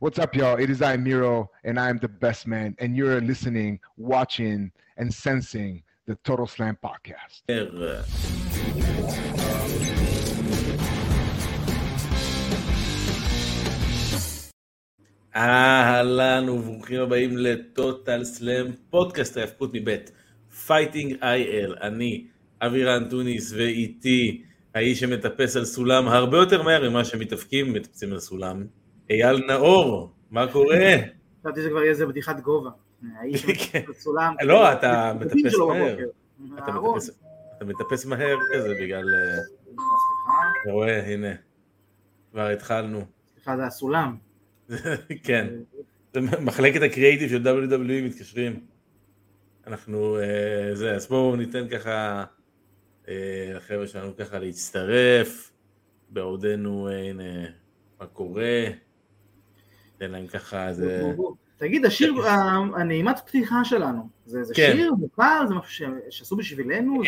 What's up, y'all? It is I, Miro, and I am the best man, and you're listening, watching, and sensing the Total Slam podcast. אהלן וברוכים הבאים לטוטל סלאם, פודקאסט ההיאבקות מבית Fighting IL, אני אבירן טוניס ואיתי האיש שמטפס על סולם הרבה יותר מהר ממה שמתאבקים מטפסים על סולם, אייל נאור, מה קורה? חשבתי שזה כבר יהיה איזה בדיחת גובה. האיש סולם. לא, אתה מטפס מהר. אתה מטפס מהר כזה בגלל... אתה רואה, הנה, כבר התחלנו. סליחה, זה הסולם. כן, מחלקת הקריאיטיב של WWE מתקשרים. אנחנו, זה, אז בואו ניתן ככה לחבר'ה שלנו ככה להצטרף, בעודנו, הנה, מה קורה, ניתן להם ככה איזה... תגיד, השיר, הנעימת פתיחה שלנו, זה שיר מוכר, זה משהו שעשו בשבילנו?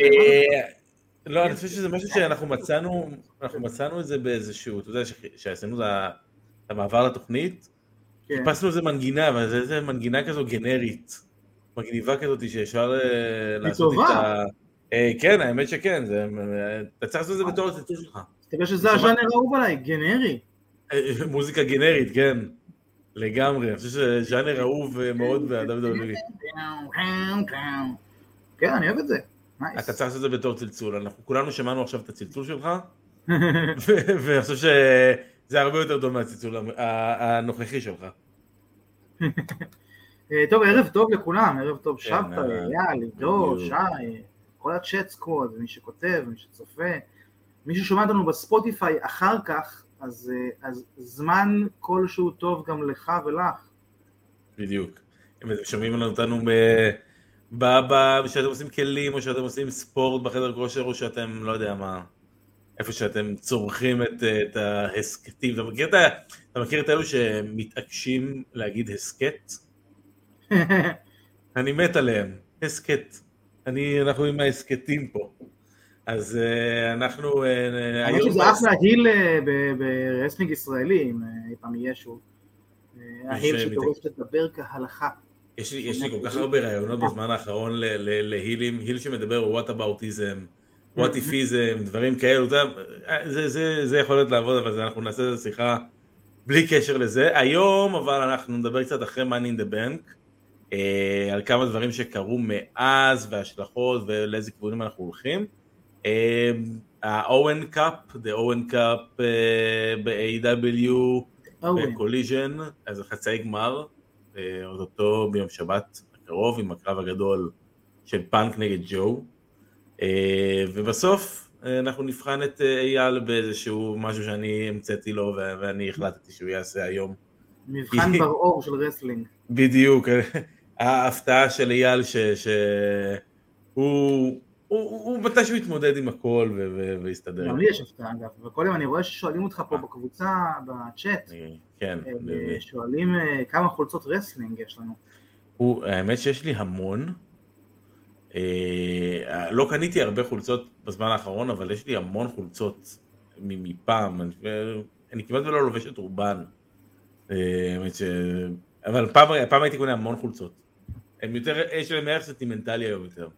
לא, אני חושב שזה משהו שאנחנו מצאנו, אנחנו מצאנו את זה באיזשהו, אתה יודע, שעשינו את המעבר לתוכנית, חיפשנו איזה מנגינה, אבל זה איזה מנגינה כזו גנרית, מגניבה כזאת שאפשר לעשות איתה... כן, האמת שכן, אתה צריך לעשות את זה בתור הציטוט שלך. תראה שזה הז'אנר האהוב עליי, גנרי. מוזיקה גנרית, כן, לגמרי, אני חושב שזה ז'אנר אהוב מאוד ב-WWE. כן, אני אוהב את זה. אתה צריך לעשות את זה בתור צלצול, אנחנו כולנו שמענו עכשיו את הצלצול שלך, ואני חושב שזה הרבה יותר טוב מהצלצול הנוכחי שלך. טוב, ערב טוב לכולם, ערב טוב שבתא, אייל, עידו, שי, כל הצ'אט סקוד, מי שכותב, מי שצופה, מי ששומע אותנו בספוטיפיי אחר כך, אז, אז זמן כלשהו טוב גם לך ולך. בדיוק. אם אתם שומעים אותנו שאתם עושים כלים, או שאתם עושים ספורט בחדר כושר, או שאתם, לא יודע מה, איפה שאתם צורכים את, את ההסכתים. אתה מכיר את, אתה מכיר את אלו שמתעקשים להגיד הסכת? אני מת עליהם, הסכת. אני, אנחנו עם ההסכתים פה. אז uh, אנחנו... אני חושב שזה אחלה heel ב wrestling ישראלי, אם אי פעם יהיה שוב. ה heel שדורש לדבר כהלכה. יש לי, יש לי כל כך הרבה רעיונות בזמן האחרון להילים, heel שמדבר whataboutism, what-ifism, דברים כאלו, זה, זה, זה יכול להיות לעבוד, אבל אנחנו נעשה איזה שיחה בלי קשר לזה. היום אבל אנחנו נדבר קצת אחרי money in the bank, על כמה דברים שקרו מאז וההשלכות ולאיזה כיוונים אנחנו הולכים. ה-Owen Cup, the Owen Cup ב-AEW, ב Collision, אז חצאי גמר, אותו ביום שבת הקרוב עם הקרב הגדול של פאנק נגד ג'ו, ובסוף אנחנו נבחן את אייל באיזשהו משהו שאני המצאתי לו ואני החלטתי שהוא יעשה היום. מבחן בר אור של wrestling. בדיוק, ההפתעה של אייל שהוא... הוא מתי שהוא יתמודד עם הכל ויסתדר. גם לי יש הפתעה אגב, וכל יום אני רואה ששואלים אותך פה בקבוצה, בצ'אט, כן, שואלים כמה חולצות wrestling יש לנו. האמת שיש לי המון, לא קניתי הרבה חולצות בזמן האחרון, אבל יש לי המון חולצות מפעם, אני כמעט ולא לובש את רובן, אבל פעם הייתי קונה המון חולצות, יש להם ערך סטימנטלי היום יותר.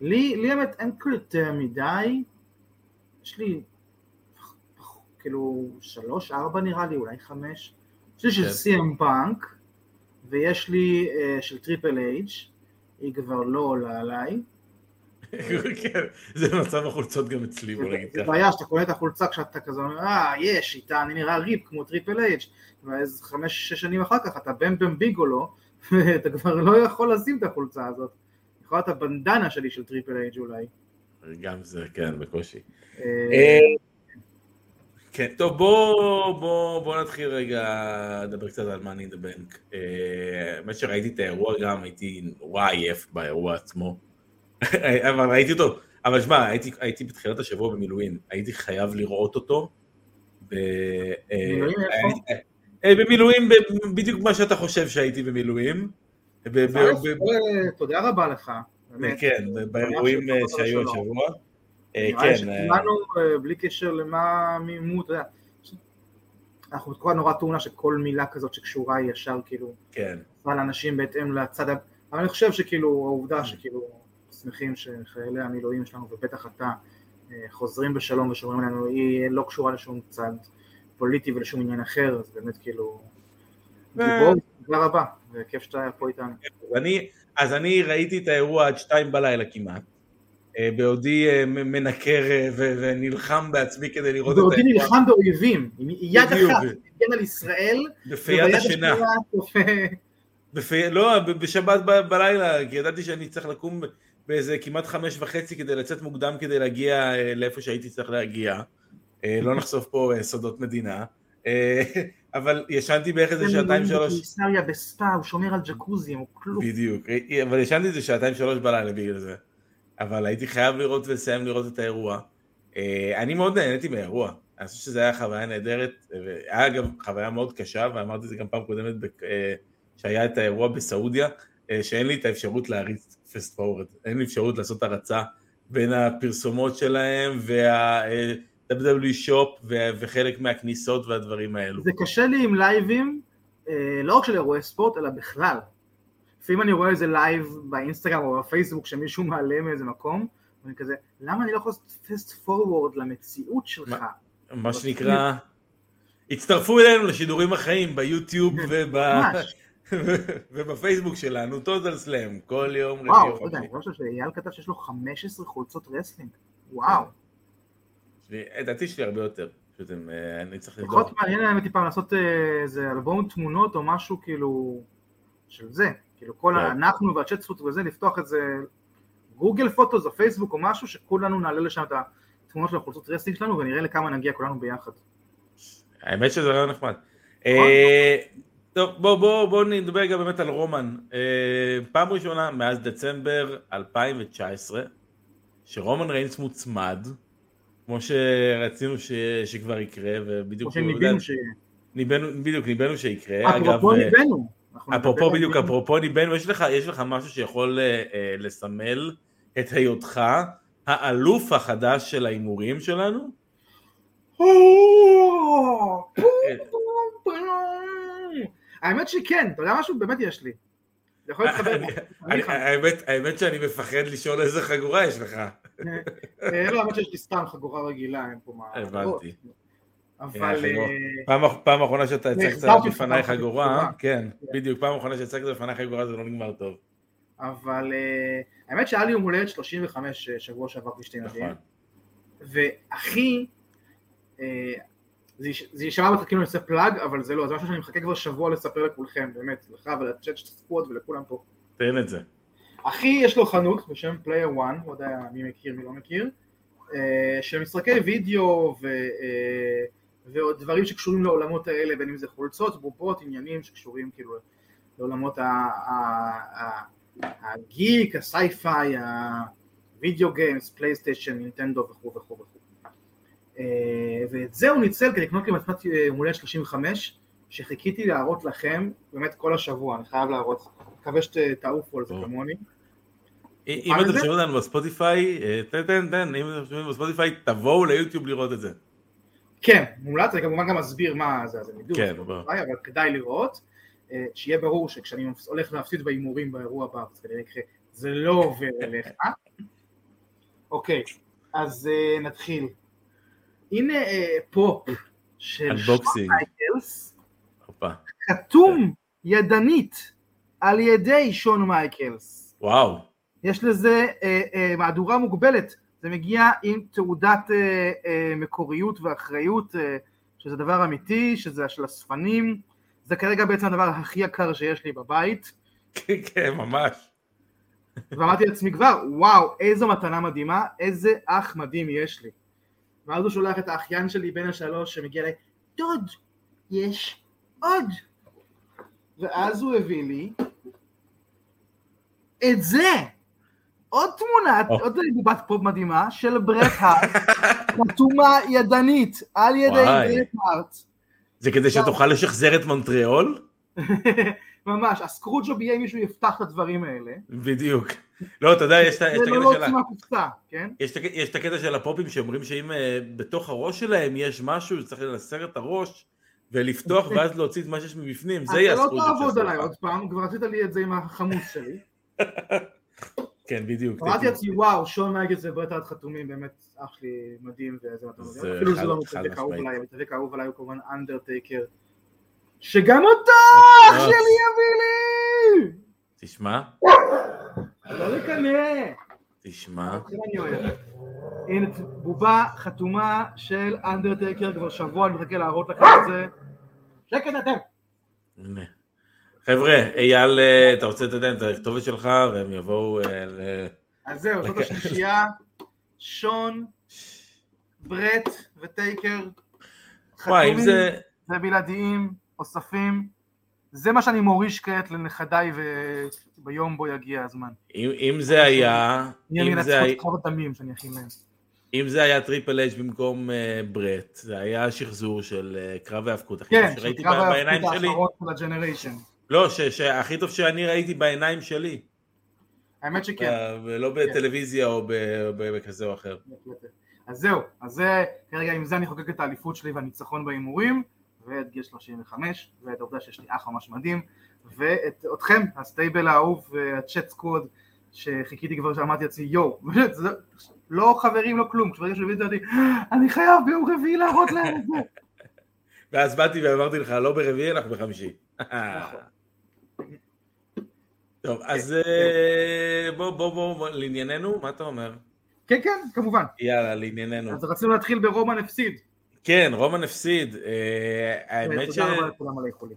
לי, לי האמת אין כאילו יותר מדי, יש לי כאילו שלוש, ארבע נראה לי, אולי חמש, יש לי של סי.אם פאנק, ויש לי uh, של Triple H, היא כבר לא עולה עליי. כן, זה מצב החולצות גם אצלי, בוא נגיד ככה. זה בעיה שאתה קונה את החולצה כשאתה כזה אומר, אה, יש, איתה אני נראה ripped כמו Triple H, ואז חמש, שש שנים אחר כך אתה בם בם ביגלו, ואתה כבר לא יכול לשים את החולצה הזאת. יכול להיות הבנדנה שלי של Triple H אולי. גם זה, כן, בקושי. כן, טוב, בוא נתחיל רגע לדבר קצת על money in the bank. האמת שראיתי את האירוע גם, הייתי נורא עייף באירוע עצמו. אבל ראיתי אותו, אבל שמע, הייתי בתחילת השבוע במילואים, הייתי חייב לראות אותו. במילואים איפה? במילואים, בדיוק מה שאתה חושב שהייתי במילואים. תודה רבה לך. כן, באירועים שהיו השבוע. נראה לי שכולנו, בלי קשר למה, מי, אתה יודע, אנחנו בתקופה נורא טעונה שכל מילה כזאת שקשורה היא ישר כאילו, כן. עושה לאנשים בהתאם לצד, אבל אני חושב שכאילו העובדה שכאילו שמחים שחיילי המילואים שלנו ובטח אתה אה, חוזרים בשלום ושומרים עלינו היא לא קשורה לשום צד פוליטי ולשום עניין אחר, אז באמת כאילו גיבור, תודה רבה, וכיף שאתה פה איתנו. אני, אז אני ראיתי את האירוע עד שתיים בלילה כמעט, אה, בעודי אה, מנקר אה, ונלחם בעצמי כדי לראות את האירוע, נלחם באויבים, עם יד. אחת, הגן על ישראל, וביד. השנייה צופה בפי... לא, בשבת ב- בלילה, כי ידעתי שאני צריך לקום באיזה כמעט חמש וחצי כדי לצאת מוקדם כדי להגיע לאיפה שהייתי צריך להגיע. לא נחשוף פה סודות מדינה. אה, אבל ישנתי בערך איזה שעתיים שלוש, בקיסריה בספא, הוא שומר על ג'קוזי, הוא כלום. בדיוק, אה, אבל ישנתי איזה שעתיים שלוש בלילה בגלל זה. אבל הייתי חייב לראות ולסיים לראות את האירוע. אה, אני מאוד נהניתי מהאירוע, אני חושב שזו הייתה חוויה נהדרת, והיה אגב חוויה מאוד קשה, ואמרתי את זה גם פעם קודמת, אה, שהיה את האירוע בסעודיה, אה, שאין לי את האפשרות להריץ fast forward, אין לי אפשרות לעשות הרצה בין הפרסומות שלהם וה-WWE Shop וחלק מהכניסות והדברים האלו. זה קשה לי עם לייבים, אה, לא רק של אירועי ספורט, אלא בכלל. לפעמים אני רואה איזה לייב באינסטגרם או בפייסבוק שמישהו מעלה מאיזה מקום, ואני כזה, למה אני לא יכול לעשות fast forward למציאות שלך? מה שנקרא, הצטרפו אלינו לשידורים החיים ביוטיוב וב... ובפייסבוק שלנו, טוטל סלאם, כל יום וואו, או לא יודע. אני חושב שאייל כתב שיש לו 15 חולצות wrestling. וואו. לדעתי יש לי הרבה יותר, פשוט הם, אה, אני צריך לבדוק. פחות מעניין להם פעם לעשות אה, איזה אלבום תמונות או משהו כאילו של זה. כאילו כל כן. אנחנו והצ'טספוט וזה, לפתוח איזה Google Photos או פייסבוק או משהו, שכולנו נעלה לשם את התמונות של החולצות wrestling שלנו ונראה לכמה נגיע כולנו ביחד. האמת שזה רעיון נחמד. אה, טוב, בואו בוא, בוא נדבר גם באמת על רומן. פעם ראשונה מאז דצמבר 2019, שרומן ריינס מוצמד, כמו שרצינו ש, שכבר יקרה, ובדיוק... כמו שניבינו ש... ניבאנו, בדיוק, ניבאנו שיקרה. אפרופו אגב, ניבאנו. אנחנו אפרופו בדיוק. אפרופו ניבאנו, יש לך, יש לך משהו שיכול אה, אה, לסמל את היותך האלוף החדש של ההימורים שלנו? האמת שכן, אתה יודע משהו? באמת יש לי. האמת שאני מפחד לשאול איזה חגורה יש לך. אה, לא, האמת שיש לי סתם חגורה רגילה, אין פה מה... הבנתי. אבל... אה, חגורה. אה, פעם אחרונה שאתה הצגת בפניי חגורה. כן, כן. בדיוק, פעם אחרונה שהצגת בפניי חגורה זה לא נגמר טוב. אבל האמת שהיה לי יום הולדת 35 אה, שבוע שעבר בשני ליולי, נכון. והכי, זה יש- זה יישמע לך כאילו אני עושה plug, אבל זה לא, זה משהו שאני מחכה כבר שבוע לספר לכולכם, באמת, לך ולצ'אט שתצפו עוד ולכולם פה. תן את זה. אחי יש לו חנות בשם Player 1, לא יודע מי מכיר מי לא מכיר, אה, של משחקי וידאו ו, אה, ועוד דברים שקשורים לעולמות האלה, בין אם זה חולצות, בובות, עניינים שקשורים כאילו לעולמות ה- ה- ה- ה geek, ה sci-fi, ה video games, PlayStation, Nintendo וכו' וכו' וכו'. אה, ואת זה הוא ניצל כדי לקנות לי מתנת אה, יום הולדת 35, שחיכיתי להראות לכם באמת כל השבוע, אני חייב להראות, מקווה שתעופו על זה. כמוני. אם אתם זה? שומעים אותנו בספוטיפיי, אה, תן, תן, תן, אם אתם שומעים בספוטיפיי, תבואו ליוטיוב לראות את זה. כן, מומלץ, אני כמובן גם אסביר מה זה, אז הם ידעו, כן, זה. אבל כדאי לראות, אה, שיהיה ברור שכשאני הולך להפסיד בהימורים באירוע הבא, אז כנראה יקרה, זה לא עובר אליך. אוקיי, אז אה, נתחיל. הנה פופ של Unboxing. מייקלס. חתום ידנית על ידי שון מייקלס. וואו. יש לזה אה, אה, מהדורה מוגבלת, זה מגיע עם תעודת אה, אה, מקוריות ואחריות, אה, שזה דבר אמיתי, שזה של אספנים, זה כרגע בעצם הדבר הכי יקר שיש לי בבית, כן, כן, ממש. ואמרתי לעצמי כבר, וואו, איזו מתנה מדהימה, איזה אח מדהים יש לי. ואז הוא שולח את האחיין שלי בן השלוש שמגיע אליי, דוד, יש עוד. ואז הוא הביא לי את זה. עוד תמונה, או. עוד בובת פופ מדהימה של ברט הארט, חתומה ידנית על ידי. ברט הארט. זה כדי שתוכל לשחזר את מונטריאול? ממש, הסקרוג'וב יהיה מישהו יפתח את הדברים האלה. בדיוק. לא, אתה יודע, יש את ה- יש את זה לא הקטע של ה- מהקופסה, כן? יש את הקטע של הפופים שאומרים שאם אה, בתוך הראש שלהם יש משהו שצריך לנסר את הראש ולפתוח ואז להוציא את מה שיש מבפנים, זה אתה יהיה לא הסקרוג'יפ תעבוד של עליי. עוד פעם, כבר עשית לי את זה עם החמוץ שלי. כן, בדיוק. אמרתי לעצמי, וואו, שון מייגלס וברט הארט חתומים, באמת אח שלי מדהים וזה מה זה אפילו זה לא מתאבק אהוב. עליי, המתאבק האהוב עליי הוא כמובן אנדרטייקר, שגם אותו אח אה. שלי יביא לי! תשמע, לא לקנא! תשמע. הנה בובה חתומה של אנדרטייקר, כבר שבוע אני מחכה להראות לכם את זה. שקט אתם! חבר'ה, אייל, אה, אתה רוצה לתת את הכתובת שלך והם יבואו אה, ל... אז זהו, זאת. השלישייה, שון, ברט וטייקר. חתומים. זה... ובלעדיים, אוספים. זה מה שאני מוריש כעת לנכדיי וביום בו יגיע הזמן. אם, אם זה היה... אם זה, היה- קרב הדמים שאני. אם זה היה טריפל אייג' במקום אה, ברט, זה היה שחזור של אה, קרב ההאבקות הכי כן, טוב שראיתי שקרב ב- בעיניים ההפקות שלי. האחרון של הג'נריישן. לא, שהכי טוב שאני ראיתי בעיניים שלי. האמת שכן. אה, ולא בטלוויזיה או בכזה או אחר. אז זהו, אז זה, כרגע עם זה אני חוגג את האליפות שלי והניצחון בהימורים, ואת גיל 35, ואת העובדה שיש לי אח ממש מדהים, ואת אתכם, ה stable האהוב וה chat squad, שחיכיתי כבר שאמרתי לעצמי יואו, לא חברים לא כלום, כשברגע שהוא הביא את זה אמרתי, אני חייב ביום רביעי להראות להם את זה. ואז באתי ואמרתי לך, לא ברביעי, אנחנו בחמישי. טוב, אז אה, בוא, בוא, בוא, לענייננו, מה אתה אומר? כן כן, כמובן. יאללה, לענייננו. אז רצינו להתחיל ברומן הפסיד. כן, רומן הפסיד. אה, האמת ש... תודה רבה לכולם על האיחולים.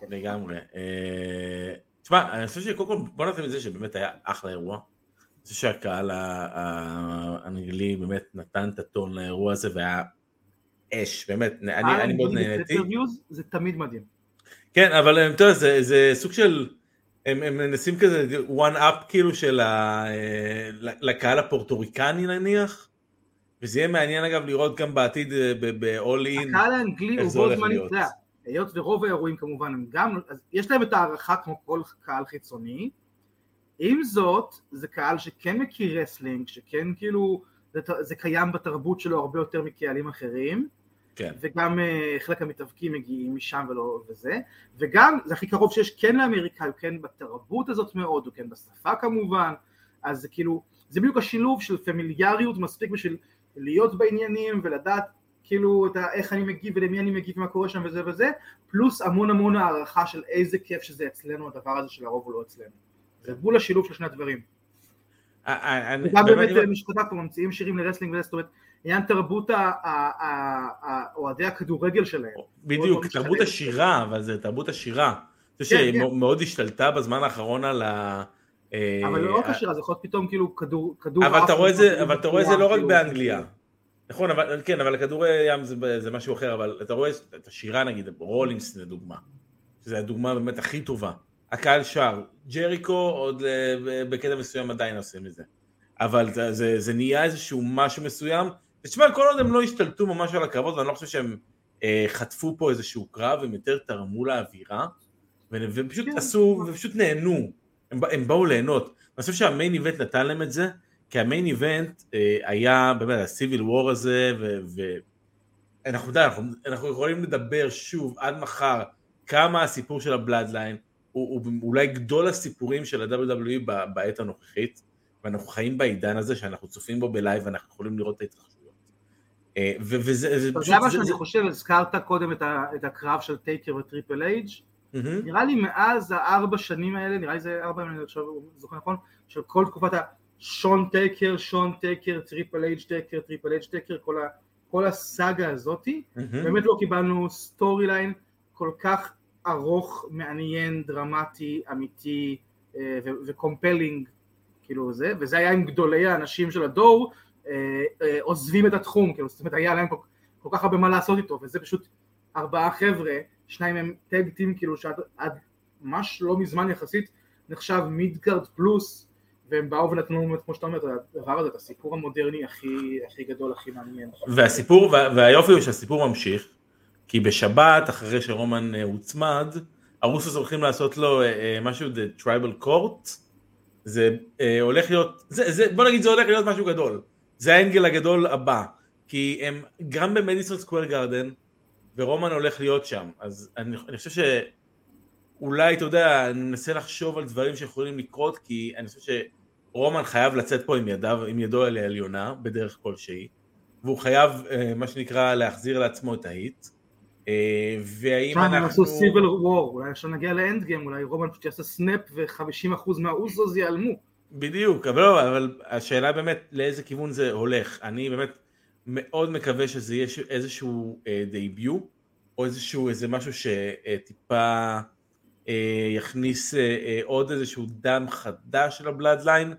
כן. לגמרי. אה, תשמע, אני חושב שקודם כל, בוא נתחיל מזה שבאמת היה אחלה אירוע. אני חושב שהקהל האנגלי באמת נתן את הטון לאירוע הזה והיה אש, באמת, אני מאוד נהניתי. זה תמיד מדהים. כן, אבל אתה יודע, זה סוג של, הם, הם מנסים כזה one up כאילו של ה, אה, לקהל הפורטוריקני נניח, וזה יהיה מעניין אגב לראות גם בעתיד אה, ב-All In, הקהל האנגלי הוא בול. אתה יודע, היות ורוב האירועים כמובן הם גם, אז יש להם את הערכה כמו כל קהל חיצוני, עם זאת זה קהל שכן מכיר wrestling, שכן כאילו זה, זה קיים בתרבות שלו הרבה יותר מקהלים אחרים, כן, וגם אה, חלק המתאבקים מגיעים משם ולא וזה, וגם זה הכי קרוב שיש כן לאמריקה, הוא כן בתרבות הזאת מאוד, הוא כן בשפה כמובן, אז זה כאילו, זה בדיוק השילוב של familiarity מספיק בשביל להיות בעניינים ולדעת כאילו את ה, איך אני מגיב ולמי אני מגיב ומה קורה שם וזה וזה, פלוס המון המון הערכה של איזה כיף שזה אצלנו הדבר הזה שלרוב הוא לא אצלנו. זה בול השילוב של שני הדברים. אה, אה, וגם באמת שכתב פה ממציאים שירים ל wrestling אומרת, עניין תרבות אוהדי הכדורגל שלהם. בדיוק, תרבות. השירה, אבל זה תרבות השירה. חושב כן, שהיא כן. השתלטה בזמן האחרון על ה... אה, אבל לא רק השירה, זה יכול להיות פתאום כאילו כדור, אבל אתה רואה את זה, וכדור אבל אתה רואה את זה לא רק כאילו, באנגליה. נכון, אבל כן, אבל הכדורי ים זה, זה משהו אחר, אבל אתה רואה את השירה נגיד, רולינגס לדוגמה, שזו הדוגמה באמת הכי טובה. הקהל שר, ג'ריקו עוד אה, בקטע מסוים עדיין עושים את זה. אבל זה, זה, זה נהיה איזשהו משהו מסוים, ותשמע, כל עוד הם לא השתלטו ממש על הקרבות, ואני לא חושב שהם אה, חטפו פה איזשהו קרב, הם יותר תרמו לאווירה, והם פשוט כן. עשו, ופשוט נהנו, הם, הם באו ליהנות. אני חושב שהמיין איבנט נתן להם את זה, כי המיין איבנט אה, היה באמת הסיביל וור הזה, ואנחנו יודע, אנחנו, אנחנו יכולים לדבר שוב עד מחר כמה הסיפור של הבלאדליין הוא, הוא אולי גדול הסיפורים של ה-WWE בעת הנוכחית, ואנחנו חיים בעידן הזה שאנחנו צופים בו בלייב ואנחנו יכולים לראות את ההתרחשויות. אה, וזה זה אתה פשוט... יודע מה שאני חושב, הזכרת קודם את הקרב של טייקר וטריפל אייג'. נראה לי מאז הארבע שנים האלה, נראה לי זה ארבע, אני עכשיו זוכר נכון, של כל תקופת השון טייקר, שון טייקר, טריפל אייג' טייקר, טריפל אייג' טייקר, כל הסאגה הזאתי. באמת לא קיבלנו storyline כל כך ארוך, מעניין, דרמטי, אמיתי אה, ו compelling, כאילו זה, וזה היה עם גדולי האנשים של הדור, עוזבים את התחום, כאילו, זאת אומרת היה להם כל, כך הרבה מה לעשות איתו, וזה פשוט ארבעה חבר'ה, שניים הם tag team, כאילו שעד עד ממש לא מזמן יחסית נחשב mid-card פלוס, והם באו ונתנו לנו, כמו שאתה אומר, את הדבר הזה, את הסיפור המודרני הכי, הכי גדול, הכי מעניין. והסיפור, וה- והיופי הוא שהסיפור ממשיך, כי בשבת, אחרי שרומן אה, הוצמד, הרוסוס הולכים לעשות לו אה, אה, משהו, The Tribal Court, זה אה, הולך להיות, זה, זה, בוא נגיד זה הולך להיות משהו גדול, זה האנגל הגדול הבא, כי הם גם במדיסון סקוויר גרדן, ורומן הולך להיות שם, אז אני, אני חושב שאולי, אתה יודע, אני מנסה לחשוב על דברים שיכולים לקרות, כי אני חושב שרומן חייב לצאת פה עם, ידיו, עם ידו על העליונה, בדרך כלשהי, והוא חייב, אה, מה שנקרא, להחזיר לעצמו את ה heat. אה, והאם שם אנחנו... עשו סיבל וור, אולי עכשיו נגיע ל Endgame, אולי רומן פשוט יעשה snap ו-50% מהאוסוס ייעלמו. בדיוק, אבל לא, אבל השאלה באמת לאיזה כיוון זה הולך. אני באמת מאוד מקווה שזה יהיה איזשהו אה, debut, או איזשהו איזה משהו שטיפה אה, יכניס אה, אה, עוד איזשהו דם חדש של הבלאדליין.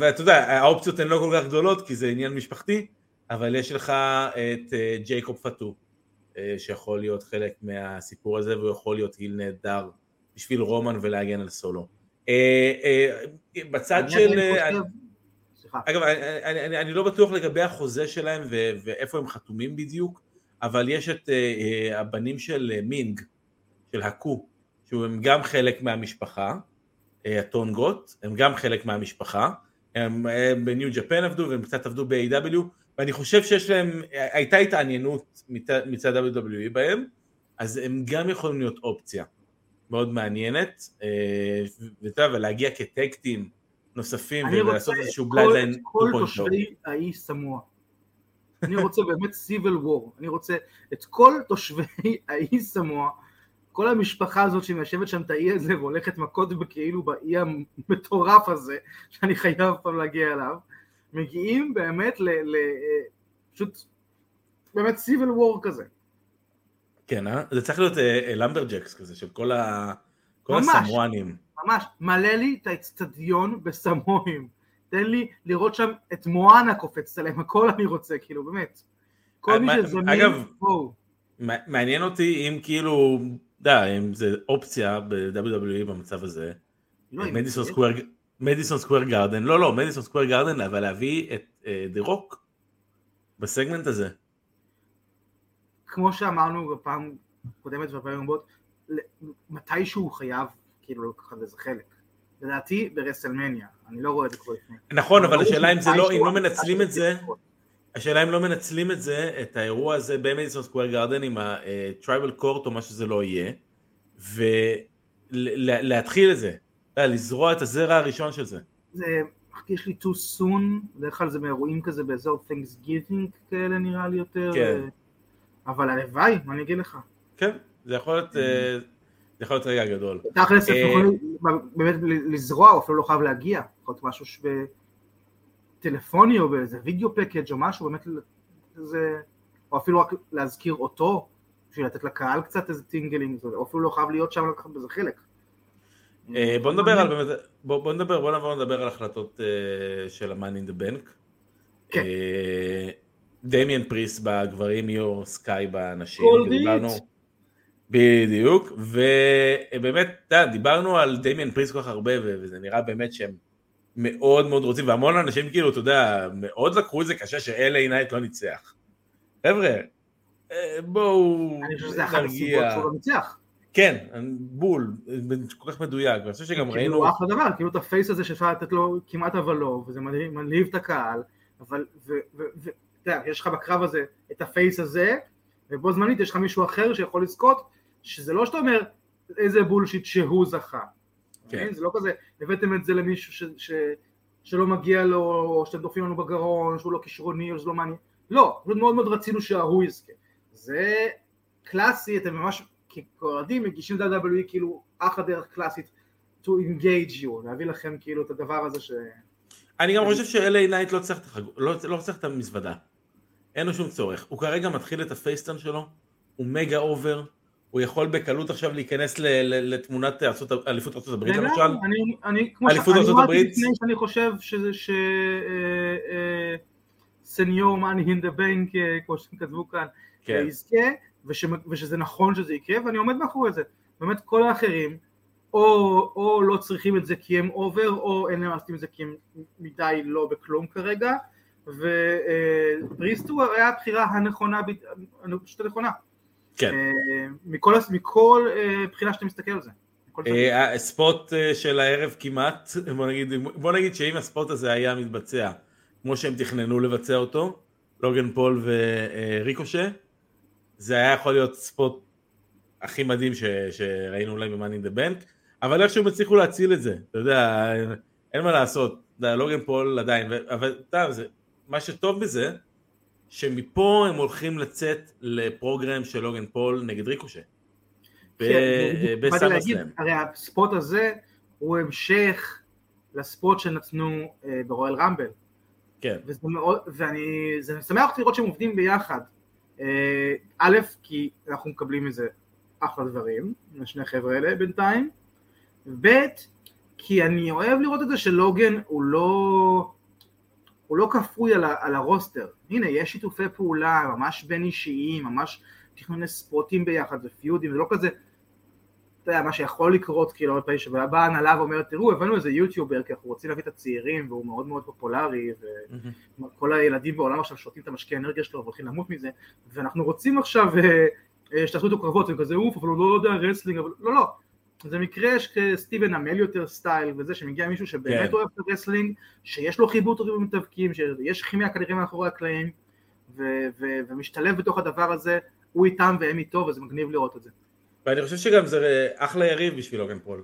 ואתה יודע, האופציות הן לא כל כך גדולות כי זה עניין משפחתי, אבל יש לך את אה, ג'ייקוב פאטו, אה, שיכול להיות חלק מהסיפור הזה, והוא יכול להיות היל נהדר בשביל רומן ולהגן על סולו. אה, אה, בצד של... אה. אגב, אני, אני, אני לא בטוח לגבי החוזה שלהם ואיפה הם חתומים בדיוק, אבל יש את הבנים של מינג, של הקו, שהם גם חלק מהמשפחה, הטונגות, הם גם חלק מהמשפחה, הם בניו ג'פן עבדו והם קצת עבדו ב-AW, ואני חושב שיש להם, הייתה התעניינות מצד WWE בהם, אז הם גם יכולים להיות אופציה מאוד מעניינת, ואתה יודע, ולהגיע כטקטים נוספים ולעשות איזשהו בלאדליין כל- את כל 2.0. תושבי האי סמואה. אני רוצה באמת סיבל וור, אני רוצה את כל תושבי האי סמואה, כל המשפחה הזאת שמיישבת שם את האי הזה והולכת מכות בכאילו באי המטורף הזה, שאני חייב פעם להגיע אליו, מגיעים באמת ל... ל פשוט באמת סיבל וור כזה. כן, אה? זה צריך להיות אה, למברג'קס כזה, של כל, ה... כל ממש. הסמואנים. ממש, מלא לי את האצטדיון בסמואים. תן לי לראות שם את מואנה קופצת עליהם, הכל אני רוצה, כאילו, באמת. כל אה, מי שזמין, אגב, בואו. מע- מעניין אותי אם כאילו, די, אם זה אופציה ב-WWE במצב הזה, מדיסון סקוויר גארדן, לא לא, מדיסון סקוויר גארדן, אבל להביא את דה רוק בסגמנט הזה. כמו שאמרנו בפעם קודמת ובפעמים רבות, ל- מתישהו הוא חייב כאילו לקחת בזה חלק. לדעתי ברסלמניה, אני לא רואה את זה כבר לפני. נכון, אבל ברור השאלה אם זה לא, אם לא מנצלים את זה. השאלה אם לא מנצלים את זה, את האירוע הזה במדיסון סקוויר גארדן עם ה-Tribal Court או מה שזה לא יהיה, ולהתחיל את זה, יודע, לזרוע את הזרע הראשון של זה. זה מרגיש לי too soon, בדרך כלל זה מאירועים כזה באזור Thanksgiving כאלה נראה לי יותר, כן. אה, אבל הלוואי, מה אני אגיד לך. כן, זה יכול להיות, אה, זה יכול להיות רגע גדול. תכלס, אה, יכולים באמת לזרוע, או אפילו לא חייב להגיע, יכול להיות משהו בטלפוני או באיזה video package או משהו, באמת זה, או אפילו רק להזכיר אותו, בשביל לתת לקהל קצת איזה tingle ים, או אפילו לא חייב להיות שם לקחת בזה חלק. אה, בוא נדבר על באמת, בוא נדבר, בוא נעבור לדבר על החלטות אה, של ה-Money in the Bank. כן. דמיאן פריסט בגברים, איו סקאי בנשים. גולדן. דיברנו- בדיוק, ובאמת, אתה יודע, דיברנו על דמיאן פריסט כל כך הרבה, וזה נראה באמת שהם מאוד מאוד רוצים, והמון אנשים כאילו, אתה יודע, מאוד לקחו את זה קשה ש-LA נייט לא ניצח. חבר'ה, אה, בואו אני חושב שזה אחת הסיבות שהוא לא ניצח. כן, בול, כל כך מדויק, ואני חושב שגם ראינו... כאילו אחלה דבר, כאילו את ה face הזה שאפשר לתת לו כמעט אבל לא, וזה מלהיב את הקהל, אבל, ואתה יודע, יש לך בקרב הזה את ה face הזה, ובו זמנית יש לך מישהו אחר שיכול לזכות, שזה לא שאתה אומר איזה bullshit שהוא זכה. כן. זה לא כזה, הבאתם את זה למישהו ש, ש, שלא מגיע לו, או שאתם דופקים לנו בגרון, שהוא לא כישרוני, או שזה לא מעניין. לא, פשוט מאוד מאוד רצינו שההוא יזכה. זה קלאסי, אתם ממש כאוהדים מגישים את ה-WWE כאילו אחלה דרך קלאסית to engage you, להביא לכם כאילו את הדבר הזה ש... אני גם חושב ש-LA נייט לא. לא, לא צריך את המזוודה. אין לו שום צורך. הוא כרגע מתחיל את ה face turn שלו, הוא mega over, הוא יכול בקלות עכשיו להיכנס ל- ל- לתמונת ארצות, אליפות ארצות הברית לגמרי, למשל. אני, אני, כמו אליפות אני. לפני שאני חושב שזה ש... אה, אה, סניור Money in the Bank, כמו שהם כתבו כאן, כן. יזכה, וש, ושזה נכון שזה יקרה, ואני עומד מאחורי זה. באמת כל האחרים, או, או לא צריכים את זה כי הם over, או אין להם לעשות עם זה כי הם מדי לא בכלום כרגע, ובריסטו היה הבחירה הנכונה, פשוט הנכונה. כן. אה, מכל, מכל אה, בחינה שאתה מסתכל על זה. אה, הספוט של הערב כמעט, בוא נגיד, בוא נגיד שאם הספוט הזה היה מתבצע כמו שהם תכננו לבצע אותו, לוגן פול וריקושה, זה היה יכול להיות ספוט הכי מדהים ש, שראינו אולי ב-Money in the Bank, אבל איכשהו הם הצליחו להציל את זה, אתה יודע, אין מה לעשות, לוגן פול עדיין, אבל אתה יודע, מה שטוב בזה, שמפה הם הולכים לצאת ל program של לוגן פול נגד ריקושה. כן, בסאמרסלאם. הרי ה spot הזה הוא המשך ל spot שנתנו אה, ברואל רמבל. כן. וזה מאוד, ואני, זה משמח אותי לראות שהם עובדים ביחד. אה, א', כי אנחנו מקבלים מזה אחלה דברים, לשני חבר'ה האלה בינתיים, ב', כי אני אוהב לראות את זה שלוגן הוא לא, הוא לא כפוי על, על הרוסטר, הנה יש שיתופי פעולה ממש בין אישיים, ממש תכנוני ספוטים ביחד ופיודים, זה לא כזה, אתה יודע, מה שיכול לקרות כאילו הרבה פעמים שבאה הנהלה ואומרת תראו הבאנו איזה יוטיובר כי אנחנו רוצים להביא את הצעירים והוא מאוד מאוד פופולרי וכל הילדים בעולם עכשיו שותים את המשקי האנרגיה שלו והולכים למות מזה ואנחנו רוצים עכשיו אה, אה, שתעשו איתו קרבות וכזה אוף אבל הוא לא יודע wrestling אבל לא לא זה מקרה סטיבן עמל יותר style וזה שמגיע מישהו שבאמת כן. אוהב את ה wrestling שיש לו חיבור טובים במתאבקים שיש כימיה כנראה מאחורי הקלעים ומשתלב בתוך הדבר הזה הוא איתם והם איתו וזה מגניב לראות את זה ואני חושב שגם זה אחלה יריב בשביל לוגן פול,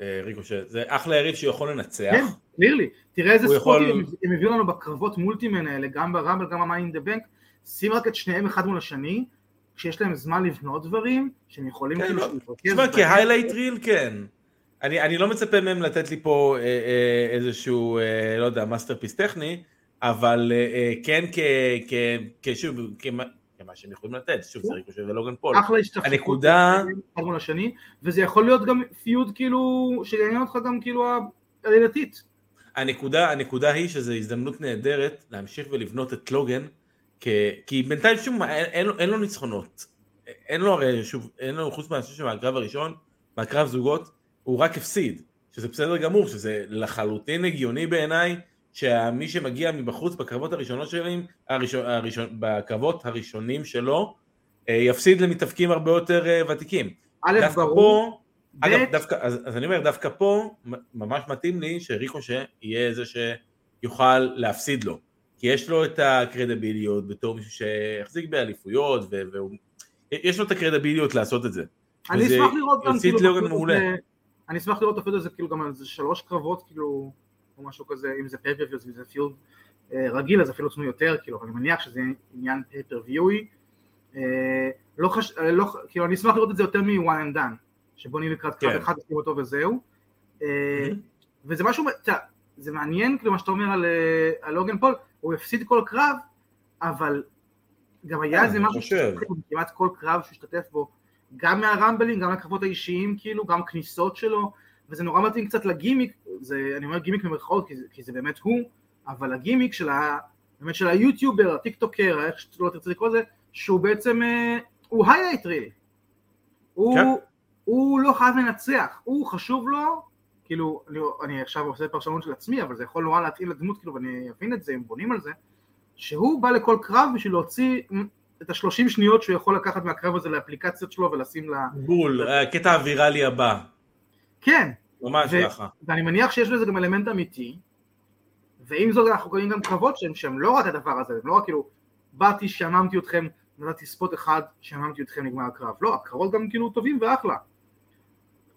אה, ריקושה, זה אחלה יריב שהוא יכול לנצח. כן, clearly, תראה איזה ספוטים יכול... הם הביאו לנו בקרבות multi-man האלה, גם ברמבל, גם במיינד דה בנק, שים רק את שניהם אחד מול השני, כשיש להם זמן לבנות דברים, שהם יכולים כן, כאילו... לא. תשמע, כהיילייט ריל כן. אני, אני לא מצפה מהם לתת לי פה אה, אה, איזשהו, אה, לא יודע, masterpiece טכני, אבל אה, אה כן כ... כ, כ שוב, מה שהם יכולים לתת, שוב זה ריקושה ולוגן פול. אחלה השתפשפות. הנקודה... אחד מול השני, וזה יכול להיות גם feud כאילו, שיעניין אותך גם כאילו העלילתית. הנקודה, הנקודה היא שזו הזדמנות נהדרת להמשיך ולבנות את לוגן, כי בינתיים שוב, אין, אין, אין לו ניצחונות. אין לו הרי, שוב, אין לו חוץ מהשני שמהקרב הראשון, מהקרב זוגות, הוא רק הפסיד, שזה בסדר גמור, שזה לחלוטין הגיוני בעיניי, שמי שמגיע מבחוץ בקרבות הראשונות שלהם, הראשון, הראשון, בקרבות הראשונים שלו, אה, יפסיד למתאבקים הרבה יותר אה, ותיקים. א', ברור. פה, אגב, דווקא, אז, אז אני אומר, דווקא פה ממש מתאים לי שריקושה יהיה זה שיוכל להפסיד לו. כי יש לו את הקרדיביליות בתור מישהו שהחזיק באליפויות, ויש לו את הקרדיביליות לעשות את זה. אני אשמח לראות גם כאילו, אני אשמח לראות אפילו זה כאילו גם על זה שלוש קרבות כאילו או משהו כזה, אם זה pay-per-views וזה feud אה, רגיל אז אפילו תנו יותר, כאילו, אבל אני מניח שזה עניין pay-per-viewאי, אה, לא חש... אה, לא, כאילו אני אשמח לראות את זה יותר מ-one and done, שבוא נהיה לקראת קרב כן. אחד, נשים אותו וזהו, וזה משהו, זה מעניין כאילו מה שאתה אומר על, על לוגן פול, הוא הפסיד כל קרב, אבל גם היה איזה משהו כמעט כל קרב שהוא השתתף בו, גם מהרמבלים, גם מהקרבות האישיים, כאילו, גם כניסות שלו, וזה נורא מתאים קצת לגימיק, זה, אני אומר גימיק במרכאות כי, כי זה באמת הוא, אבל הגימיק של, ה, באמת של היוטיובר, הטיקטוקר, איך שלא תרצה לקרוא לזה, שהוא בעצם, אה, הוא highlight reel, הוא, כן. הוא לא חייב לנצח, הוא חשוב לו, כאילו, אני, עכשיו עושה פרשנות של עצמי, אבל זה יכול נורא להתאים לדמות, כאילו, ואני אבין את זה, הם בונים על זה, שהוא בא לכל קרב בשביל להוציא את השלושים שניות שהוא יכול לקחת מהקרב הזה לאפליקציות שלו ולשים לה... בול, הקטע הוויראלי הבא. כן, ממש ו- ככה. ואני מניח שיש לזה גם אלמנט אמיתי, ועם זאת אנחנו קוראים גם קרבות שהם, שהם לא רק הדבר הזה, הם לא רק כאילו, באתי, שעממתי אתכם, נתתי spot אחד, שעממתי אתכם, נגמר הקרב. לא, הקרבות גם כאילו טובים ואחלה.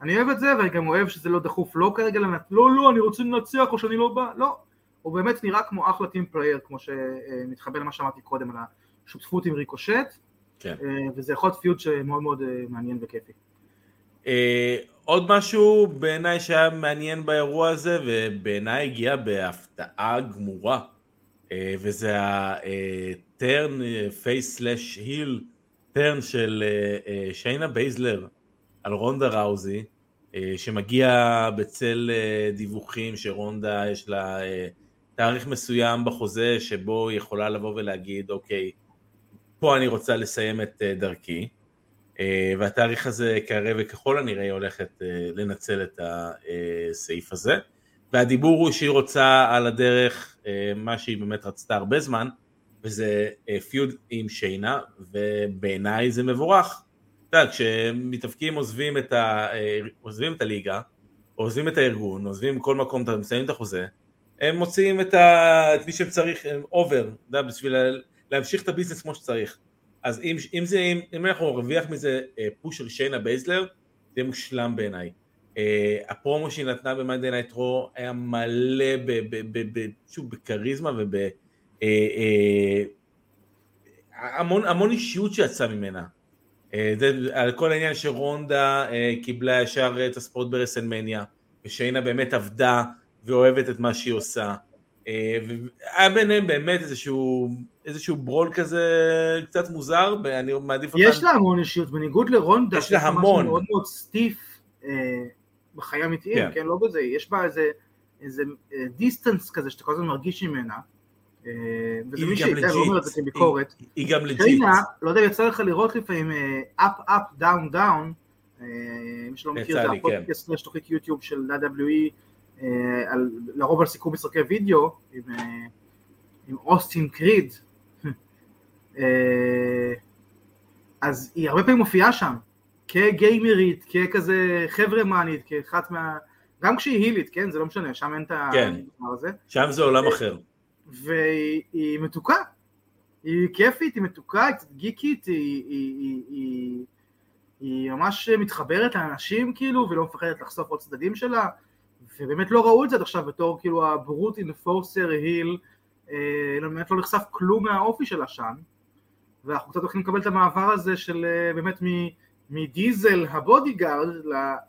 אני אוהב את זה, ואני גם אוהב שזה לא דחוף לא כרגע לנצח, לא, לא, אני רוצה לנצח או שאני לא בא, לא. הוא באמת נראה כמו אחלה team player, כמו שמתחבר למה שאמרתי קודם על השותפות עם ריקושט, כן. אה, וזה יכול להיות feud שמאוד מאוד אה, מעניין וכיפי. אה, עוד משהו בעיניי שהיה מעניין באירוע הזה, ובעיניי הגיע בהפתעה גמורה, אה, וזה ה turn face slash heel, turn של אה, שיינה בייזלר על רונדה ראוזי, שמגיע בצל דיווחים שרונדה יש לה תאריך מסוים בחוזה שבו היא יכולה לבוא ולהגיד אוקיי, פה אני רוצה לסיים את דרכי. אה, והתאריך הזה כרגע וככל הנראה היא הולכת אה, לנצל את הסעיף הזה. והדיבור הוא שהיא רוצה על הדרך אה, מה שהיא באמת רצתה הרבה זמן, וזה פיוד עם שיינה, ובעיניי זה מבורך. אתה יודע, כשמתאבקים עוזבים את, ה... עוזבים את הליגה, עוזבים את הארגון, עוזבים כל מקום, מסיימים את החוזה, הם מוציאים את, ה... את מי שהם צריך, over, אתה יודע, בשביל להמשיך את ה business כמו שצריך. אז אם, אם, זה, אם, אם אנחנו נרוויח מזה אה, push של שיינה בייזלר, זה מושלם בעיניי. אה, הפרומו שהיא נתנה במאנדי נייט רו היה מלא ב, ב, ב, ב, שוב בכריזמה וב... אה, אה, המון, המון אישיות שיצאה ממנה. אה, זה על כל העניין שרונדה אה, קיבלה ישר את הספוט ברסלמניה, ושיינה באמת עבדה ואוהבת את מה שהיא עושה. אה, והיה ביניהם באמת איזשהו, איזשהו brawl כזה קצת מוזר, ואני מעדיף אותה. יש לה המון אישיות, בניגוד לרונדה, יש לה המון. מאוד מאוד stiff בחיי אמיתיים, כן. כן, לא בזה, יש בה איזה, איזה דיסטנס כזה שאתה כל הזמן מרגיש ממנה. וזה מי שייתן, לא אומר את זה כביקורת. היא גם legit. קרינה, לא יודע, יצא לך לראות לפעמים אפ אפ דאון דאון, מי שלא מכיר, זה הפודקאסט יש תוכנית יוטיוב של WWE, לרוב על סיכום משחקי וידאו, עם אוסטין קריד, אז היא הרבה פעמים מופיעה שם, כגיימרית, ככזה חברמנית, כאחת מה... גם כשהיא הילית, כן? זה לא משנה, שם אין את הדבר הזה. שם זה עולם אחר. והיא מתוקה, היא כיפית, היא מתוקה, היא קצת גיקית, היא, היא, היא, היא, היא ממש מתחברת לאנשים כאילו, ולא מפחדת לחשוף עוד צדדים שלה, ובאמת לא ראו את זה עד עכשיו בתור כאילו ה brute enforcer heel, אה, באמת לא נחשף כלום מהאופי שלה שם, ואנחנו קצת הולכים לקבל את המעבר הזה של אה, באמת מ... מדיזל ה bodyguard